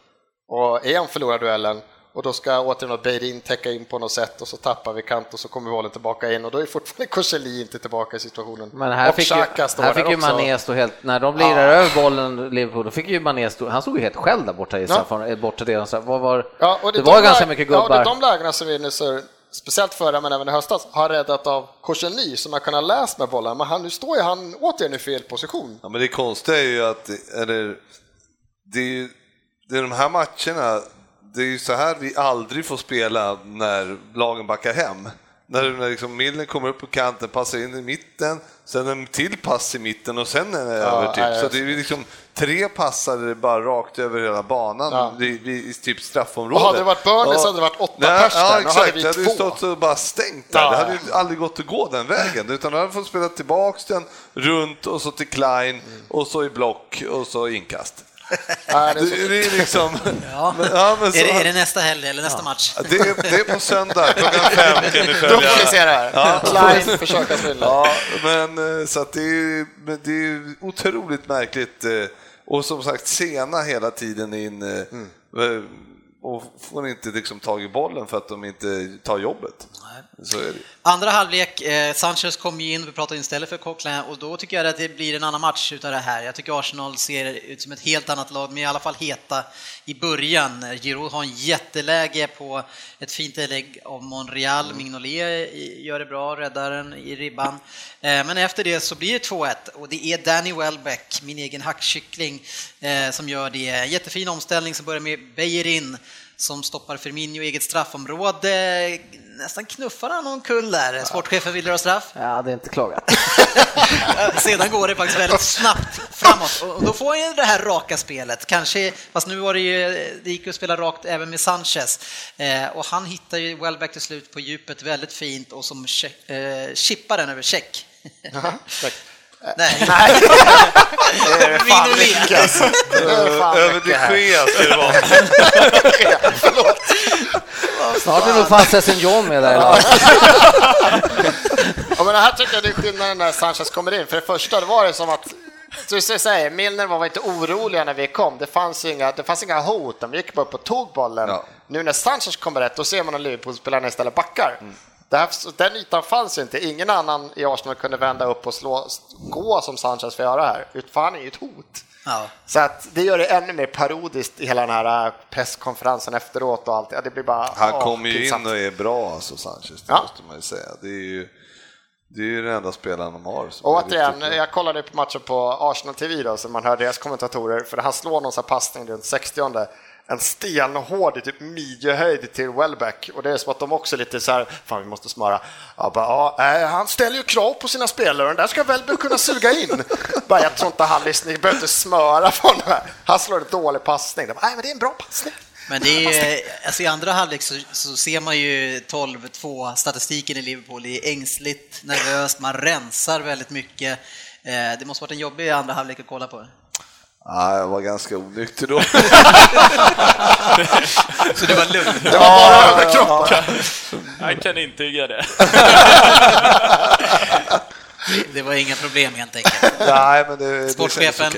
Och är han förlorar duellen, och då ska återigen Beirin täcka in på något sätt och så tappar vi kant och så kommer bollen tillbaka in och då är fortfarande Korseli inte tillbaka i situationen. Men här och fick ju, Xhaka står här fick ju. Mané stå helt, när de lirar över bollen, Liverpool, då fick ju Mané stå, han stod ju helt själv där borta i straffområdet, borta delen. Så vad var, Ja, och det, är var de ganska mycket Ja, och det är gubbar. de lägena som vi nu ser, speciellt förra men även i höstas, har räddat av Korseni som har kunnat läsa med bollen, men han, nu står ju han återigen i fel position. Ja, men det konstiga är ju att eller, det, är, ju- det är de här matcherna, det är ju så här vi aldrig får spela när lagen backar hem. När, när liksom Milner kommer upp på kanten, passar in i mitten, sen en till pass i mitten och sen är det över. Typ. nej, Så det är liksom tre passar bara rakt över hela banan Ja. i, i, typ straffområdet. Och hade det varit Burnley så hade det varit åtta Nej, pers där. Ja, Nu hade exakt. vi det hade ju stått och bara stängt där. Ja, Det hade ja. ju aldrig gått att gå den vägen, utan då hade fått spela tillbaks den runt och så till Klein och så i block och så inkast. Nej, det är Det, så- det är liksom... Ja. Men, ja, men så, Är det, är det nästa helg eller nästa match? det, är, det är på söndag klockan fem kan ni Då följa. får ni se det här. Ja. Ja, men eh, så att det är, men det är ju otroligt märkligt eh, och som sagt sena hela tiden in eh, eh, och får inte liksom tag i bollen för att de inte tar jobbet. Andra halvlek, eh, Sanchez kom ju in, vi pratade istället för Coquelin och då tycker jag att det blir en annan match utav det här. Jag tycker Arsenal ser ut som ett helt annat lag, men i alla fall heta i början. Giroud har en jätteläge på ett fint inlägg av Monreal, Mignolet i- gör det bra, räddar den i ribban. Eh, men efter det så blir det 2-1 och det är Danny Welbeck, min egen hackkyckling, eh, som gör det. Jättefin omställning som börjar med Bejerin som stoppar Firmino i eget straffområde. Nästan knuffar han omkull där. Sportchefen vill dra straff. Jag hade inte klagat. Sedan går det faktiskt väldigt snabbt framåt och då får han det här raka spelet. Kanske, fast nu var det ju, det gick ju att spela rakt även med Sanchez. Eh, och han hittar ju Welbeck till slut på djupet väldigt fint och som check, eh, chippar den över check. Nej. Nej. Det är fan mycket alltså. Över de. Gea ska det vara. Förlåt. Snart är nog fan Sessin John med där. Ja, men det här tycker jag det är skillnaden när Sanchez kommer in. För det första, det var det som att så jag säger, Milner var inte oroliga när vi kom. Det fanns inga, det fanns inga hot. De gick bara upp och tog bollen. Ja. Nu när Sanchez kommer rätt, då ser man att Liverpool-spelarna istället backar. Det här, den ytan fanns inte. Ingen annan i Arsenal kunde vända upp och slå, gå som Sanchez får göra här. För han är ju ett hot. Ja. Så att det gör det ännu mer parodiskt i hela den här äh, presskonferensen efteråt och allt. Ja, det blir bara... Han kommer ju pinsamt. in och är bra alltså Sanchez, det Ja. måste man ju säga. Det är ju, det är ju den enda spelaren de har. Och återigen, jag kollade på matchen på Arsenal TV då, så man hör deras kommentatorer, för han slår någon sån här passning runt 60 en stenhård typ midjehöjd till Welbeck och det är som att de också är lite så här, fan vi måste smöra. Ja, bara, ja, han ställer ju krav på sina spelare och den där ska Welbeck kunna suga in. bara, jag tror inte han lyssnar, ni behöver inte smöra på honom här. Han slår en dålig passning. De bara, Nej, men det är en bra passning. Men det är, alltså i andra halvlek så, så ser man ju 12-2 statistiken i Liverpool. Det är ängsligt, nervöst, man rensar väldigt mycket. Eh, det måste varit en jobbig andra halvlek att kolla på. Ja, jag var ganska onykter då. Så det var lugnt. Det var bara överkroppen. Jag kan intyga det. Det var inga problem helt enkelt. Nej, men det, det Sportchefen.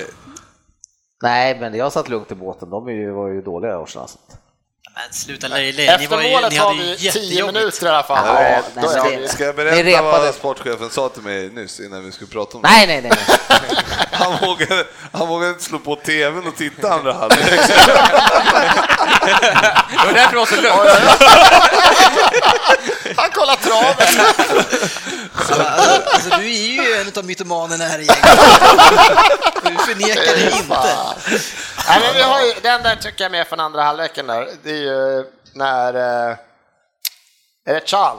Nej, men jag satt lugnt i båten. De var ju dåliga i Arsenal. Men sluta löjlig, ni, Efter var ju, målet ni har vi 10 jättejobbigt. minuter i alla fall. Ja, Ja, nej, då det- vi- Ska jag berätta vad sportchefen sa till mig nyss innan vi skulle prata om det? Nej, nej, nej. nej. Han vågade, han vågade inte slå på tvn och titta andra halvlek. Det var därför det var så lugnt. Han kollar traven. Så, alltså, du är ju en av mytomanerna här i gänget. Du förnekar det inte. Nej, men vi har ju, den där tycker jag är med från andra halvleken där. Det är ju när eh, är det Chan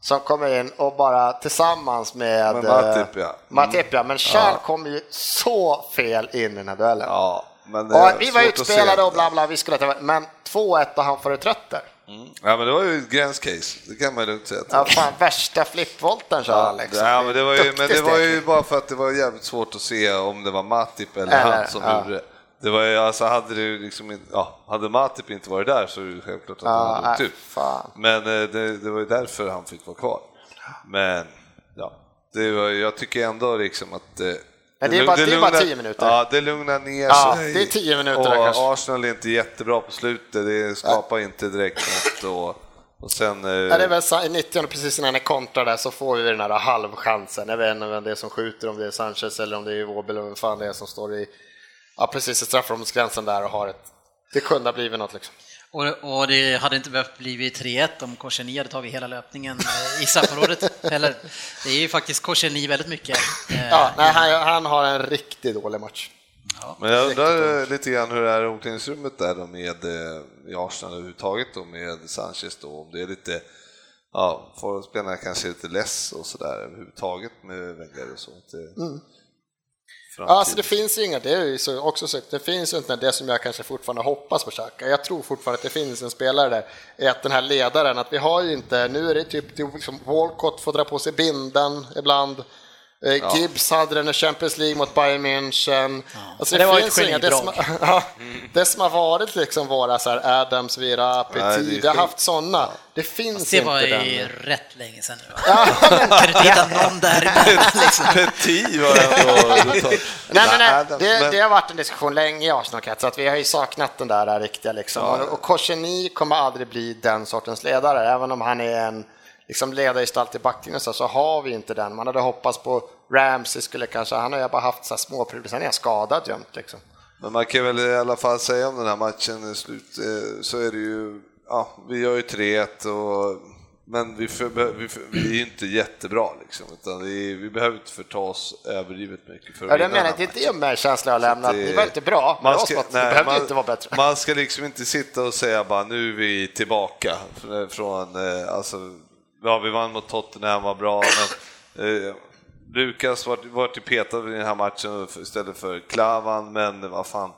som kommer in och bara tillsammans med eh, Matip, ja. Mm. Matip, ja. Men Chan kommer ju så fel in i den här duellen. Ja, men det och är vi var utspelade och bla bla, vi skulle men 2-1 och han får reträtter. Ja, men det var ju ett gränscase, det kan man lugnt säga. Ja, fan, värsta flippvolten kör han liksom. Ja, men det var ju, men det var ju bara för att det var jävligt svårt att se om det var Matip eller, Eller, han som ja. gjorde det. Det var ju, alltså hade det liksom ja, hade Matip inte varit där så är det självklart att Ja, han hade åkt ut. Men eh, det, det var ju därför han fick vara kvar. Men, ja, det var, jag tycker ändå liksom att Men det är bara- det är bara 10 minuter. Ja, det lugnar ner Ja, sig. det är 10 minuter och kanske. Arsenal är inte jättebra på slutet, det skapar inte direkt något. Och, och sen... eh, Ja, det är väl så- i 90 precis innan ni kontrar där så får vi den här halvchansen. Jag vet inte vem det är som skjuter, om det är Sanchez eller om det är Wobel eller vem fan det är som står i, ja, precis i straffområdesgränsen där och har ett, det kunde ha blivit något liksom. Och, och det hade inte behövt bli 3-1 om Korseni hade tagit hela löpningen eh, i straffområdet heller. Det är ju faktiskt Korseni väldigt mycket. Eh, Ja, nej, han, han har en riktigt dålig match. Men jag undrar eh, lite grann hur det är i omklädningsrummet där då med i Arsenal överhuvudtaget då med Sanchez då, om det är lite, ja, får spelarna kanske är lite less och sådär överhuvudtaget med Wenger och så. Inte, Mm. Framtid. Alltså det finns inga, det är ju så också sagt, det finns ju inte det som jag kanske fortfarande hoppas på Xhaka. Jag tror fortfarande att det finns en spelare där, är att den här ledaren, att vi har ju inte, nu är det typ liksom Walcott får dra på sig binden ibland. Eh, Gibbs hade den i Champions League mot Bayern München. Alltså, Men det var finns ett inga- det, som, ja, det som har varit liksom våra så här Adams, Vera, det är Petit, vi har haft sådana. Det finns det inte var den. ju rätt länge sedan nu. va? Kan du inte hitta någon däremellan liksom? Petit var ändå... Nej, men, nej, det, det har varit en diskussion länge i Arsenal-kretsar, att vi har ju saknat den där riktiga liksom. Och, och Korseni kommer aldrig bli den sortens ledare, även om han är en liksom, ledargestalt i backlinjen så, så har vi inte den. Man hade hoppats på Ramsey skulle kanske, han har ju bara haft så små problem, sen är han skadad jämt liksom. Men man kan väl i alla fall säga om den här matchen i slut, eh, så är det ju, ja, vi gör ju 3-1 och men vi, för, vi, för, vi är inte jättebra liksom, utan vi, vi behöver inte förta oss överdrivet mycket för att Ja, vinna menar det är det med känslan jag lämnat. det- Ni var inte bra, Man ska, nej, behövde man, inte vara bättre. Man ska liksom inte sitta och säga bara nu är vi tillbaka från, eh, alltså, ja vi vann mot Tottenham, var bra, men eh, Lukas var, var till petad i den här matchen istället för Klavan, men vad fan,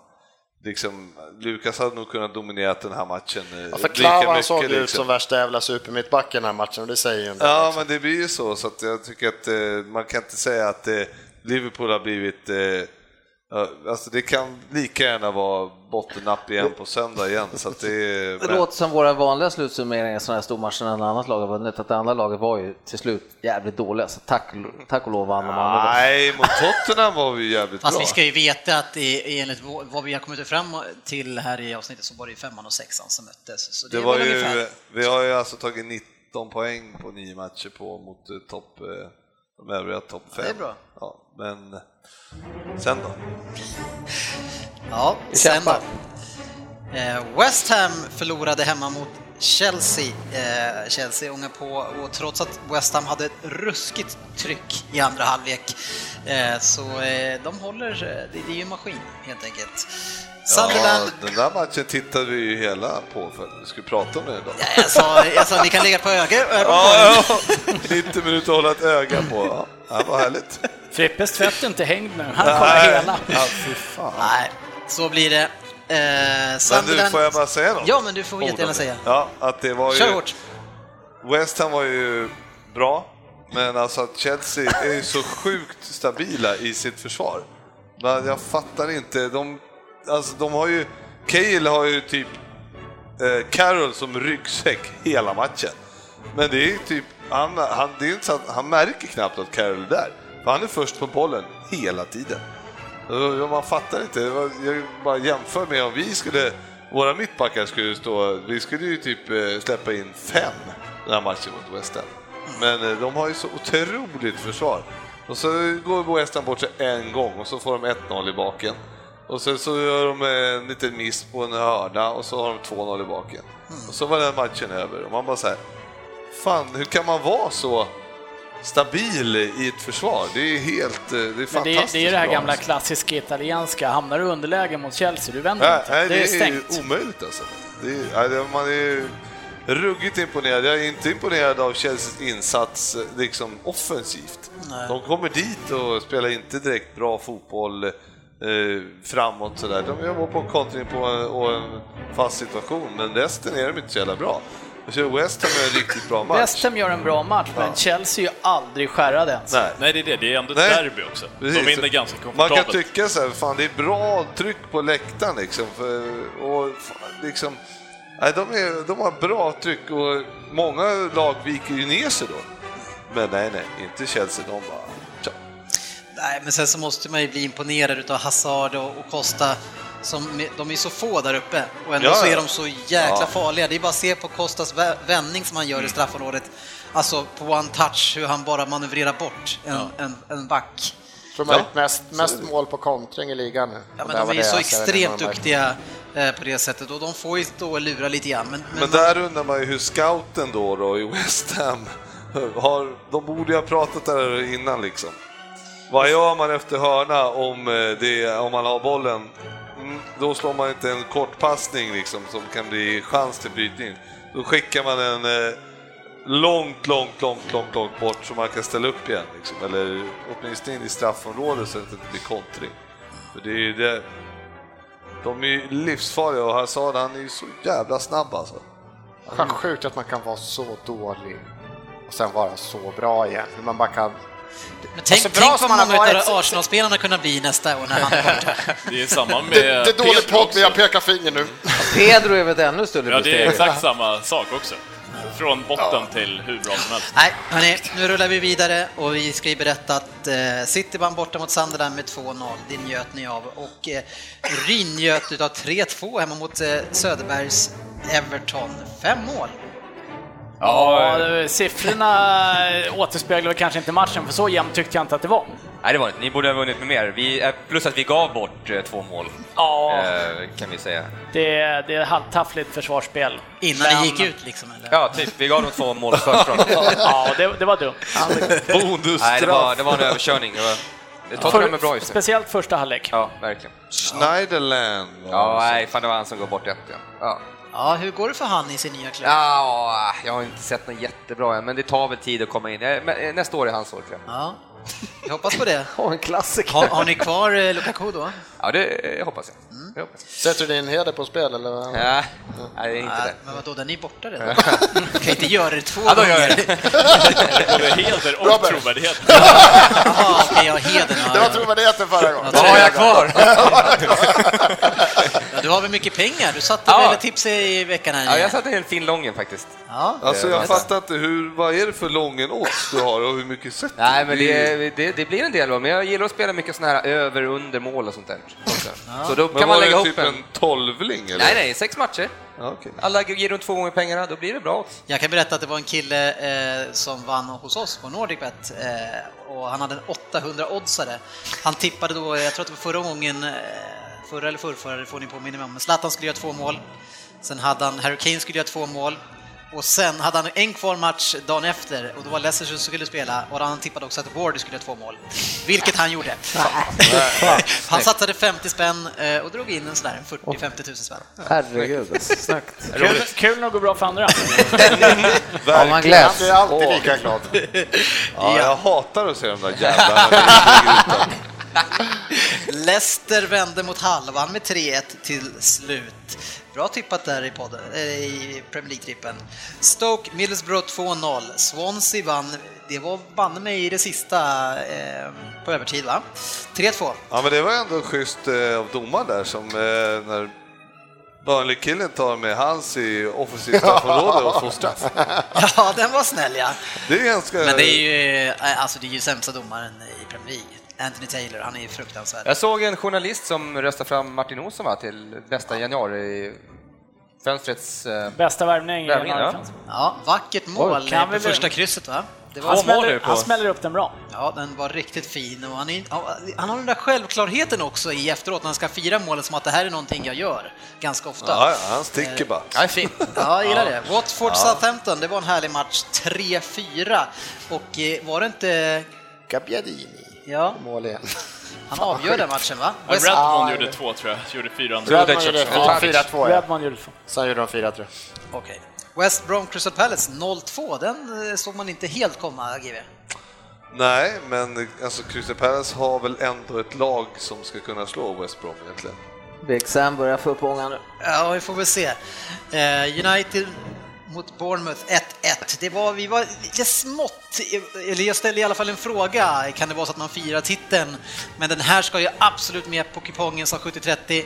liksom, Lukas hade nog kunnat dominera den här matchen eh, Ja, för Klavan såg ut liksom. som värsta jävla supermittbacken den här matchen och det säger ju en del Ja, också. men det blir ju så, så jag tycker att eh, man kan inte säga att eh, Liverpool har blivit Alltså det kan lika gärna vara bottennapp igen på söndag igen. Så att det, är- Det låter som våra vanliga slutsummeringar i sådana här stormatcher när ett annat lag har vunnit, att det andra laget var ju till slut jävligt dåliga, så tack, tack och lov vann de andra. Nej, mot Tottenham var vi jävligt Fast bra. vi ska ju veta att enligt vad vi har kommit fram till här i avsnittet så var det ju femman och sexan som möttes. Så det, Det var ju, ungefär. vi har ju alltså tagit 19 poäng på nio matcher på mot eh, topp, eh, de övriga topp fem. Det är bra. Ja, men sen då? Ja, sen då. Eh, West Ham förlorade hemma mot Chelsea. Eh, Chelsea ångar på och trots att West Ham hade ett ruskigt tryck i andra halvlek eh, så de håller, det, det är ju en maskin helt enkelt. Ja, Sunderland, den där matchen tittade vi ju hela på för att vi skulle prata om den idag. ja, jag, sa, jag sa ni kan lägga på öga, ögon på Ja, ja. 90 minuter att hålla ett öga på. Ja, det var härligt. Frippes tvätt är inte hängd nu, han kollar hela. Ja. Nej, så blir det. Eh, Men du, får jag bara säga något? Ja, men du får jättegärna säga. Ja, att det var Kör ju... hårt. West Ham var ju bra, men alltså att Chelsea är ju så sjukt stabila i sitt försvar. Men jag fattar inte, de, alltså de har ju... Cale har ju typ eh, Carroll som ryggsäck hela matchen. Men det är ju typ, han, han, det är inte så att, han märker knappt att Carroll är där. För han är först på bollen hela tiden. Man fattar inte, jag bara jämför med om vi skulle, våra mittbackar skulle stå, vi skulle ju typ eh, släppa in fem den här matchen mot West Ham. Men eh, de har ju så otroligt försvar. Och så går West Ham bort sig en gång och så får de 1-0 i baken. Och sen så gör de en liten miss på en hörna och så har de 2-0 i baken. Och så var den matchen över och man bara såhär, Fan, hur kan man vara så stabil i ett försvar? Det är helt, eh, det är Men fantastiskt det, är- det är det här bra, gamla alltså. klassiska italienska, hamnar du underläge mot Chelsea, du vänder Nej, inte. nej, det är ju stängt. omöjligt alltså. Det är, det- man är ruggigt imponerad. Jag är inte imponerad av Chelseas insats eh, liksom offensivt. Nej. De kommer dit och spelar inte direkt bra fotboll eh, framåt sådär. De jobbar på kontring på en, och en fast situation, men resten är de inte så jävla bra. Så West Ham är en riktigt bra match. West Ham gör en bra match, men Chelsea är ju aldrig skärrade ens. Nej. Nej, det är det. Det är ändå ett Nej. derby också. Precis. De vinner ganska Man komfortabelt. kan tycka så här, fan det är bra tryck på läktaren liksom. För, och fan, liksom nej, de, är, de har bra tryck och många lag viker ju ner sig då. Men nej, nej, inte Chelsea. De bara... Nej, men sen så måste man ju bli imponerad utav Hazard och, och Costa. Som, de är så få där uppe och ändå Ja, så ja. är de så jäkla Ja. farliga. Det är bara att se på Costas vä- vändning som han gör i straffområdet. Alltså på one touch, hur han bara manövrerar bort en, en, en back. De har Ja. gjort mest, mest mål på kontring i ligan nu. Ja, men de är ju så alltså extremt duktiga eh, på det sättet och de får ju stå och lura lite grann. Men, men, Men där undrar man ju hur scouten då, då i West Ham har... De borde ju ha pratat där innan liksom. Vad gör man efter hörna om, det, om man har bollen? Då slår man inte en kortpassning liksom, som kan bli chans till brytning. Då skickar man en långt, långt, långt, långt, långt bort så man kan ställa upp igen. Liksom. Eller åtminstone in i straffområdet så att det inte blir kontring. För det är ju det. De är ju livsfarliga och Hazard han är ju så jävla snabb alltså. Fan, Sjukt att man kan vara så dålig och sen vara så bra igen. Hur man bara kan men tänk, så bra tänk vad många av Arsenal-spelarna kunna bli nästa år när han är. Det är samma med Det, det är dålig podd, men jag pekar finger nu. Pedro är väl ett ännu större Ja, det är exakt samma sak också. Från botten till hur bra som helst. Nej, hörni, nu rullar vi vidare och vi ska ju berätta att eh, City vann borta mot Sunderland med 2-0. Det njöt ni av. Och eh, Ryn njöt utav 3-2 hemma mot eh, Söderbergs Everton. Fem mål. Ja, det- siffrorna återspeglar kanske inte matchen, för så jämnt tyckte jag inte att det var. Nej, det var det inte. Ni borde ha vunnit med mer. Vi, eh, plus att vi gav bort eh, två mål, Ja, eh, kan vi säga. det, det är halvtaffligt försvarsspel. Innan Men- ni gick ut liksom? Eller? Ja, typ. Vi gav dem två mål försprång. Ja, det, det var dumt. Nej, det Bonusstraff. var, det var en överkörning. Det var, Tottenham är bra just nu. Speciellt första halvlek. Ja, verkligen. Schneiderland. Ja, nej, fan det var han som gav bort ett. Ja. Ja. Ja, hur går det för han i sin nya klubb? Ja, jag har inte sett något jättebra än, men det tar väl tid att komma in. Eh, Nästa år är hans år, tror jag. Ja, jag hoppas på det. Och en klassiker. Har, har ni kvar eh, Lukaku då? Ja, det eh, hoppas jag. Det hoppas jag. Sätter du din heder på spel eller? Ja, nej, det är inte Nej, det. men vadå, den är borta redan. Du kan inte göra det två Ja, då gör gånger. jag det. Både heder och Robert. trovärdighet. Jaha, okej, jag har hedern. Det var trovärdigheten förra gången. Vad har jag kvar? Ja, du har väl mycket pengar? Du satte Ja. väl tips i veckan här? Ja, jag satte en fin lången faktiskt. Ja. Alltså jag fattar inte, hur, vad är det för lången odds du har och hur mycket sätter Nej, men det, det, det blir en del, va, men jag gillar att spela mycket sådana här över under mål och sånt där. Så då Men kan man var lägga upp typ en... en tolvling eller? Nej, nej, sex matcher. Ja, okej. Alla ger runt två gånger pengarna, då blir det bra odds. Jag kan berätta att det var en kille eh, som vann hos oss på NordicBet eh, och han hade en 800-oddsare. Han tippade då, jag tror att det var förra gången, eh, förra eller förrförra, det får ni påminna mig om, men Zlatan skulle göra två mål. Sen hade han, Harry Kane skulle göra två mål. Och sen hade han en kvar match dagen efter och då var Leicester som skulle spela och han tippade också att Wardy skulle göra två mål. Vilket han gjorde. han satsade 50 spänn eh, och drog in en sådär 40-50 tusen spänn. Herregud, snyggt. Kul, kul när det går bra för andra. Ja, man Han gläds. blir alltid lika glad. Ja, jag hatar att se de där jävlarna när de ligger utan. Leicester vände mot vann med 3-1 till slut. Bra tippat där i, podden, eh, i Premier League-trippen. Stoke Middlesbrough 2-0. Swansea vann, det var banne mig i det sista eh, på övertid va? 3-2. Ja, men det var ändå schysst eh, av domaren där som eh, när Burnley-killen tar med hans i offensivt straffområde och får straff. Ja, den var snäll ja. Det är ganska... Men det är ju, eh, alltså det är ju sämsta domaren i Premier League. Anthony Taylor, han är ju fruktansvärd. Jag såg en journalist som röstade fram Martin Olsson va, till bästa januari fönstrets... Eh, Bästa värvning i Värvning, ja. Ja, vackert mål kan på första krysset va? Det var Han smäller, han smäller upp den bra. Ja, den var riktigt fin och han, är, ja, han har den där självklarheten också i efteråt när han ska fira målet som att det här är någonting jag gör ganska ofta. Ja, ja, han sticker bara. ja, fin. Ja, jag gillar det. Watford Southampton, det var en härlig match. 3-4 och eh, var det inte... Gabbiadini. Ja, Mål igen. han avgör den matchen va? Ja, West- Redmond gjorde två tror jag, gjorde fyra andra. Redmond gjorde Ja. 4-2 ja. Redman gjorde så. Sen gjorde de 4 tror jag. Okej. West Brom Crystal Palace 0-2, den eh, såg man inte helt komma, GW. Nej, men alltså Crystal Palace har väl ändå ett lag som ska kunna slå West Brom egentligen. Big Sam börjar få upp ångan nu. Ja, vi får väl se. Eh, United mot Bournemouth 1-1. Det var, vi var lite smått, eller jag ställde i alla fall en fråga, kan det vara så att man firar titeln? Men den här ska ju absolut med på kupongen som 70-30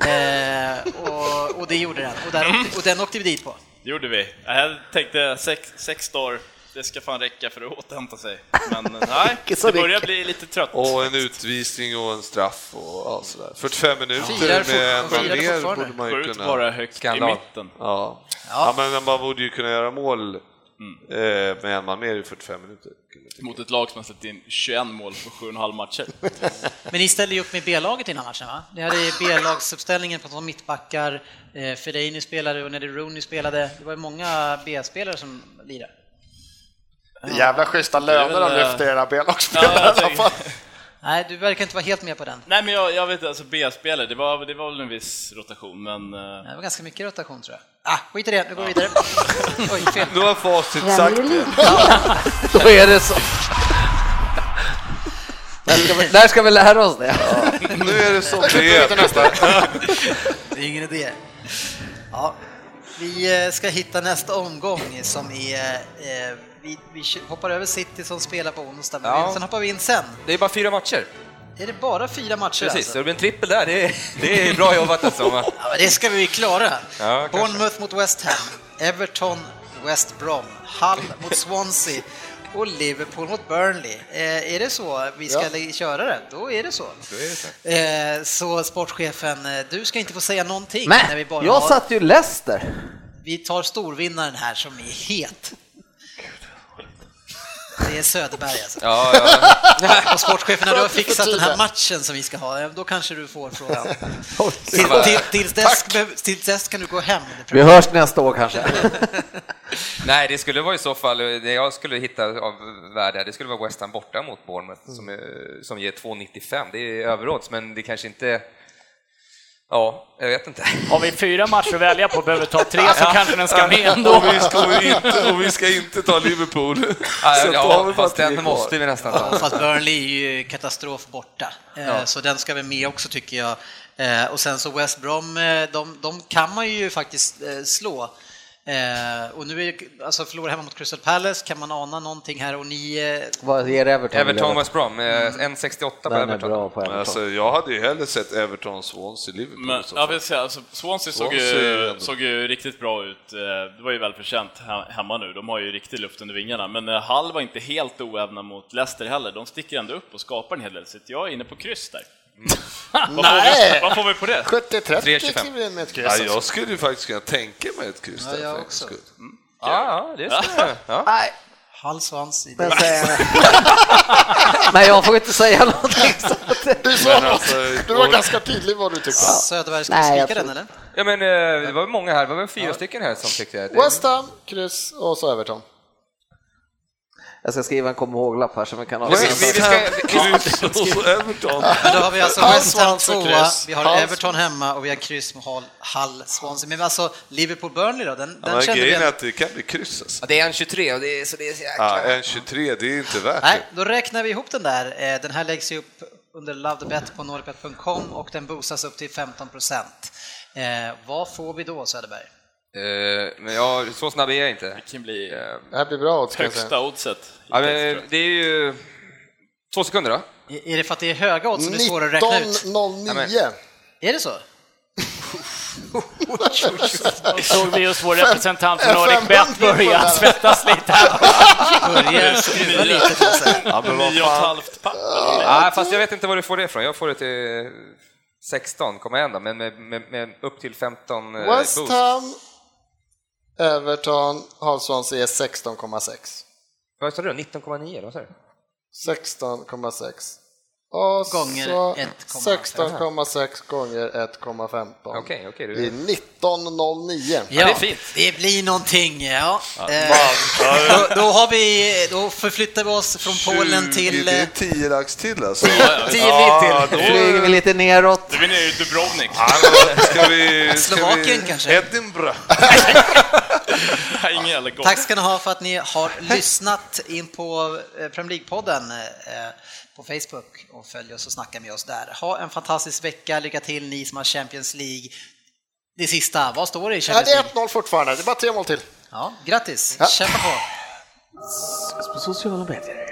eh, och, och det gjorde den. Och, där, och den åkte vi dit på. Det gjorde vi. Jag tänkte sex, sex dagar, det ska fan räcka för att återhämta sig. Men nej, så det börjar bli lite trött. Och en utvisning och en straff och sådär. 45 minuter Firar med en det mer fortfarande. borde man ju kunna... bara högt Skandal. i mitten. Ja. ja, men man borde ju kunna göra mål eh, med en man mer i 45 minuter. Mot ett lag som har släppt in 21 mål på 7,5 matcher. Men ni ställde ju upp med B-laget innan matchen va? Ni hade B-lagsuppställningen på mittbackar, eh, Fellaini spelade och Neddy Rooney spelade. Det var ju många B-spelare som lirade. Jävla schyssta löner de väl, eh, lyfter era Ja, B-lagsspelare jag i alla fall. Nej, du verkar inte vara helt med på den. Nej men jag, jag vet alltså B-spelare, det var, det var väl en viss rotation men... eh, Det var ganska mycket rotation tror jag. Ah, skit i det, nu går vi vidare. Oj, fel. Nu har facit sagt det. Då är det så. Där ska vi, där ska vi lära oss det. Nu är det som det är. Det är ingen idé. Ja, vi eh, ska hitta nästa omgång som är... Vi, vi hoppar över City som spelar på onsdag, men Ja. sen hoppar vi in sen. Det är bara fyra matcher. Är det bara fyra matcher Precis, så alltså? det blir en trippel där. Det är, det är bra jobbat alltså. Ja, det ska vi klara. Ja. Bournemouth mot West Ham, Everton, West Brom, Hull mot Swansea och Liverpool mot Burnley. Eh, är det så vi ska lä- köra det? Då är det så. Eh, så sportchefen, eh, du ska inte få säga någonting. när vi Men bara jag har... satt ju Leicester. vi tar storvinnaren här som är het. Det är Söderberg alltså. Ja, ja. Och sportchefen, när du har fixat den här matchen som vi ska ha, då kanske du får frågan. Till, till, tills, dess, tills dess kan du gå hem. Vi hörs nästa år kanske. Nej, det skulle vara i så fall, det jag skulle hitta av värde, det skulle vara West Ham borta mot Bournemouth som, är- som ger 2,95. Det är överodds, men det kanske inte... Ja, jag vet inte. Har vi fyra matcher att välja på behöver ta tre så kanske den ska med ändå. Och vi ska inte, och vi ska inte ta Liverpool. Så då har Ja, vi fast den måste vi nästan ta. Fast Burnley är ju katastrof borta, Eh, Ja. så den ska vi med också tycker jag. Eh, Och sen så West Brom, eh, de, de kan man ju faktiskt slå. Eh, Och nu är alltså förlora hemma mot Crystal Palace, kan man ana någonting här och ni... eh, Vad ger Everton? Everton West Brom, eh, 1,68 på Everton. bra på Everton. Alltså, jag hade ju hellre sett Everton Swansea Liverpool. Men, i så jag fall. vill säga, alltså, Swansea såg Swansea är ju, såg ju riktigt bra ut. Eh, Det var ju välförtjänt he- hemma nu. De har ju riktig luft under vingarna. Men eh, Hull var inte helt oävna mot Leicester heller. De sticker ändå upp och skapar en hel del. Så jag är inne på kryss där. Vad, får vi, Nej! vad får vi på det? 70-30 3,25. kliver med ett kryss. Ja, jag skulle ju faktiskt kunna tänka mig ett kryss Ja, där. jag också. skull. Ja, ja, det skulle jag. Ja. Nej, Hall Swansea. men säg... Nej, jag får inte säga någonting. Så att... Du, sa Men alltså, du var och- ganska tydlig vad du tyckte. Söderberg, ska vi spika den eller? ja, men eh, det var många här, det var väl fyra stycken här som tyckte det. West Ham, kryss och så Everton. Jag ska skriva en kom ihåg-lapp här som vi kan ha. Vi- vi- vi ska- Kryss så Everton. Men då har vi alltså West Ham tvåa, vi har Everton hemma och vi har kryss med Hull, Hull Swansea. Men alltså Liverpool-Burnley då, den, Ja, den vi... grejen är att det kan bli kryss alltså. Ja, det är en 23 och det är, så det är så jäkla... Ja, en 23, det är inte värt Nej, det. då räknar vi ihop den där. Eh, Den här läggs ju upp under lovethebet på norrpet.com och den boostas upp till 15 procent. Eh, vad får vi då Söderberg? Eh, men ja, så snabb är jag inte. Det kan bli Eh, Det här blir bra odds, högsta oddset. ja, men, det är ju... Två sekunder då. Är är det för att det är höga odds som det är svårare att räkna ut? 19.09. Är det så? Såg vi just vår representant från Nordic Bet 500 börja svettas lite här. Börjar skruva lite på sig. Ja, men vad Nio och ett fan. halvt papp. Ja, fast jag vet inte var du får det ifrån. Jag får det till 16,1 då, men med, med, med upp till 15 eh, West boost. Ham, Everton, Hull Swansea är 16,6. Vad sa du? 19,9? eller Vad sa du? 16,6. Och Gånger så 1,5. 16,6 gånger 1,15. Okej, okej. Det är du... 19,09. Ja, det är fint. det blir någonting. Ja. Eh, då, då, har vi, då förflyttar vi oss från Polen 20, till... Det är eh, 10 lax till alltså. Tio Ja, till. då Flyger vi lite neråt. Du vinner ju Dubrovnik. Ja, men Ska vi... Ska Slovakien vi... kanske? Edinburgh. Tack ska ni ha för att ni har lyssnat in på eh, Premier League-podden eh, på Facebook och följ oss och snacka med oss där. Ha en fantastisk vecka, lycka till ni som har Champions League. Det sista, vad står det i Ja, Champions det är League? 1-0 fortfarande, det är bara tre mål till. Ja, grattis, Ja. kämpa på! På sociala medier.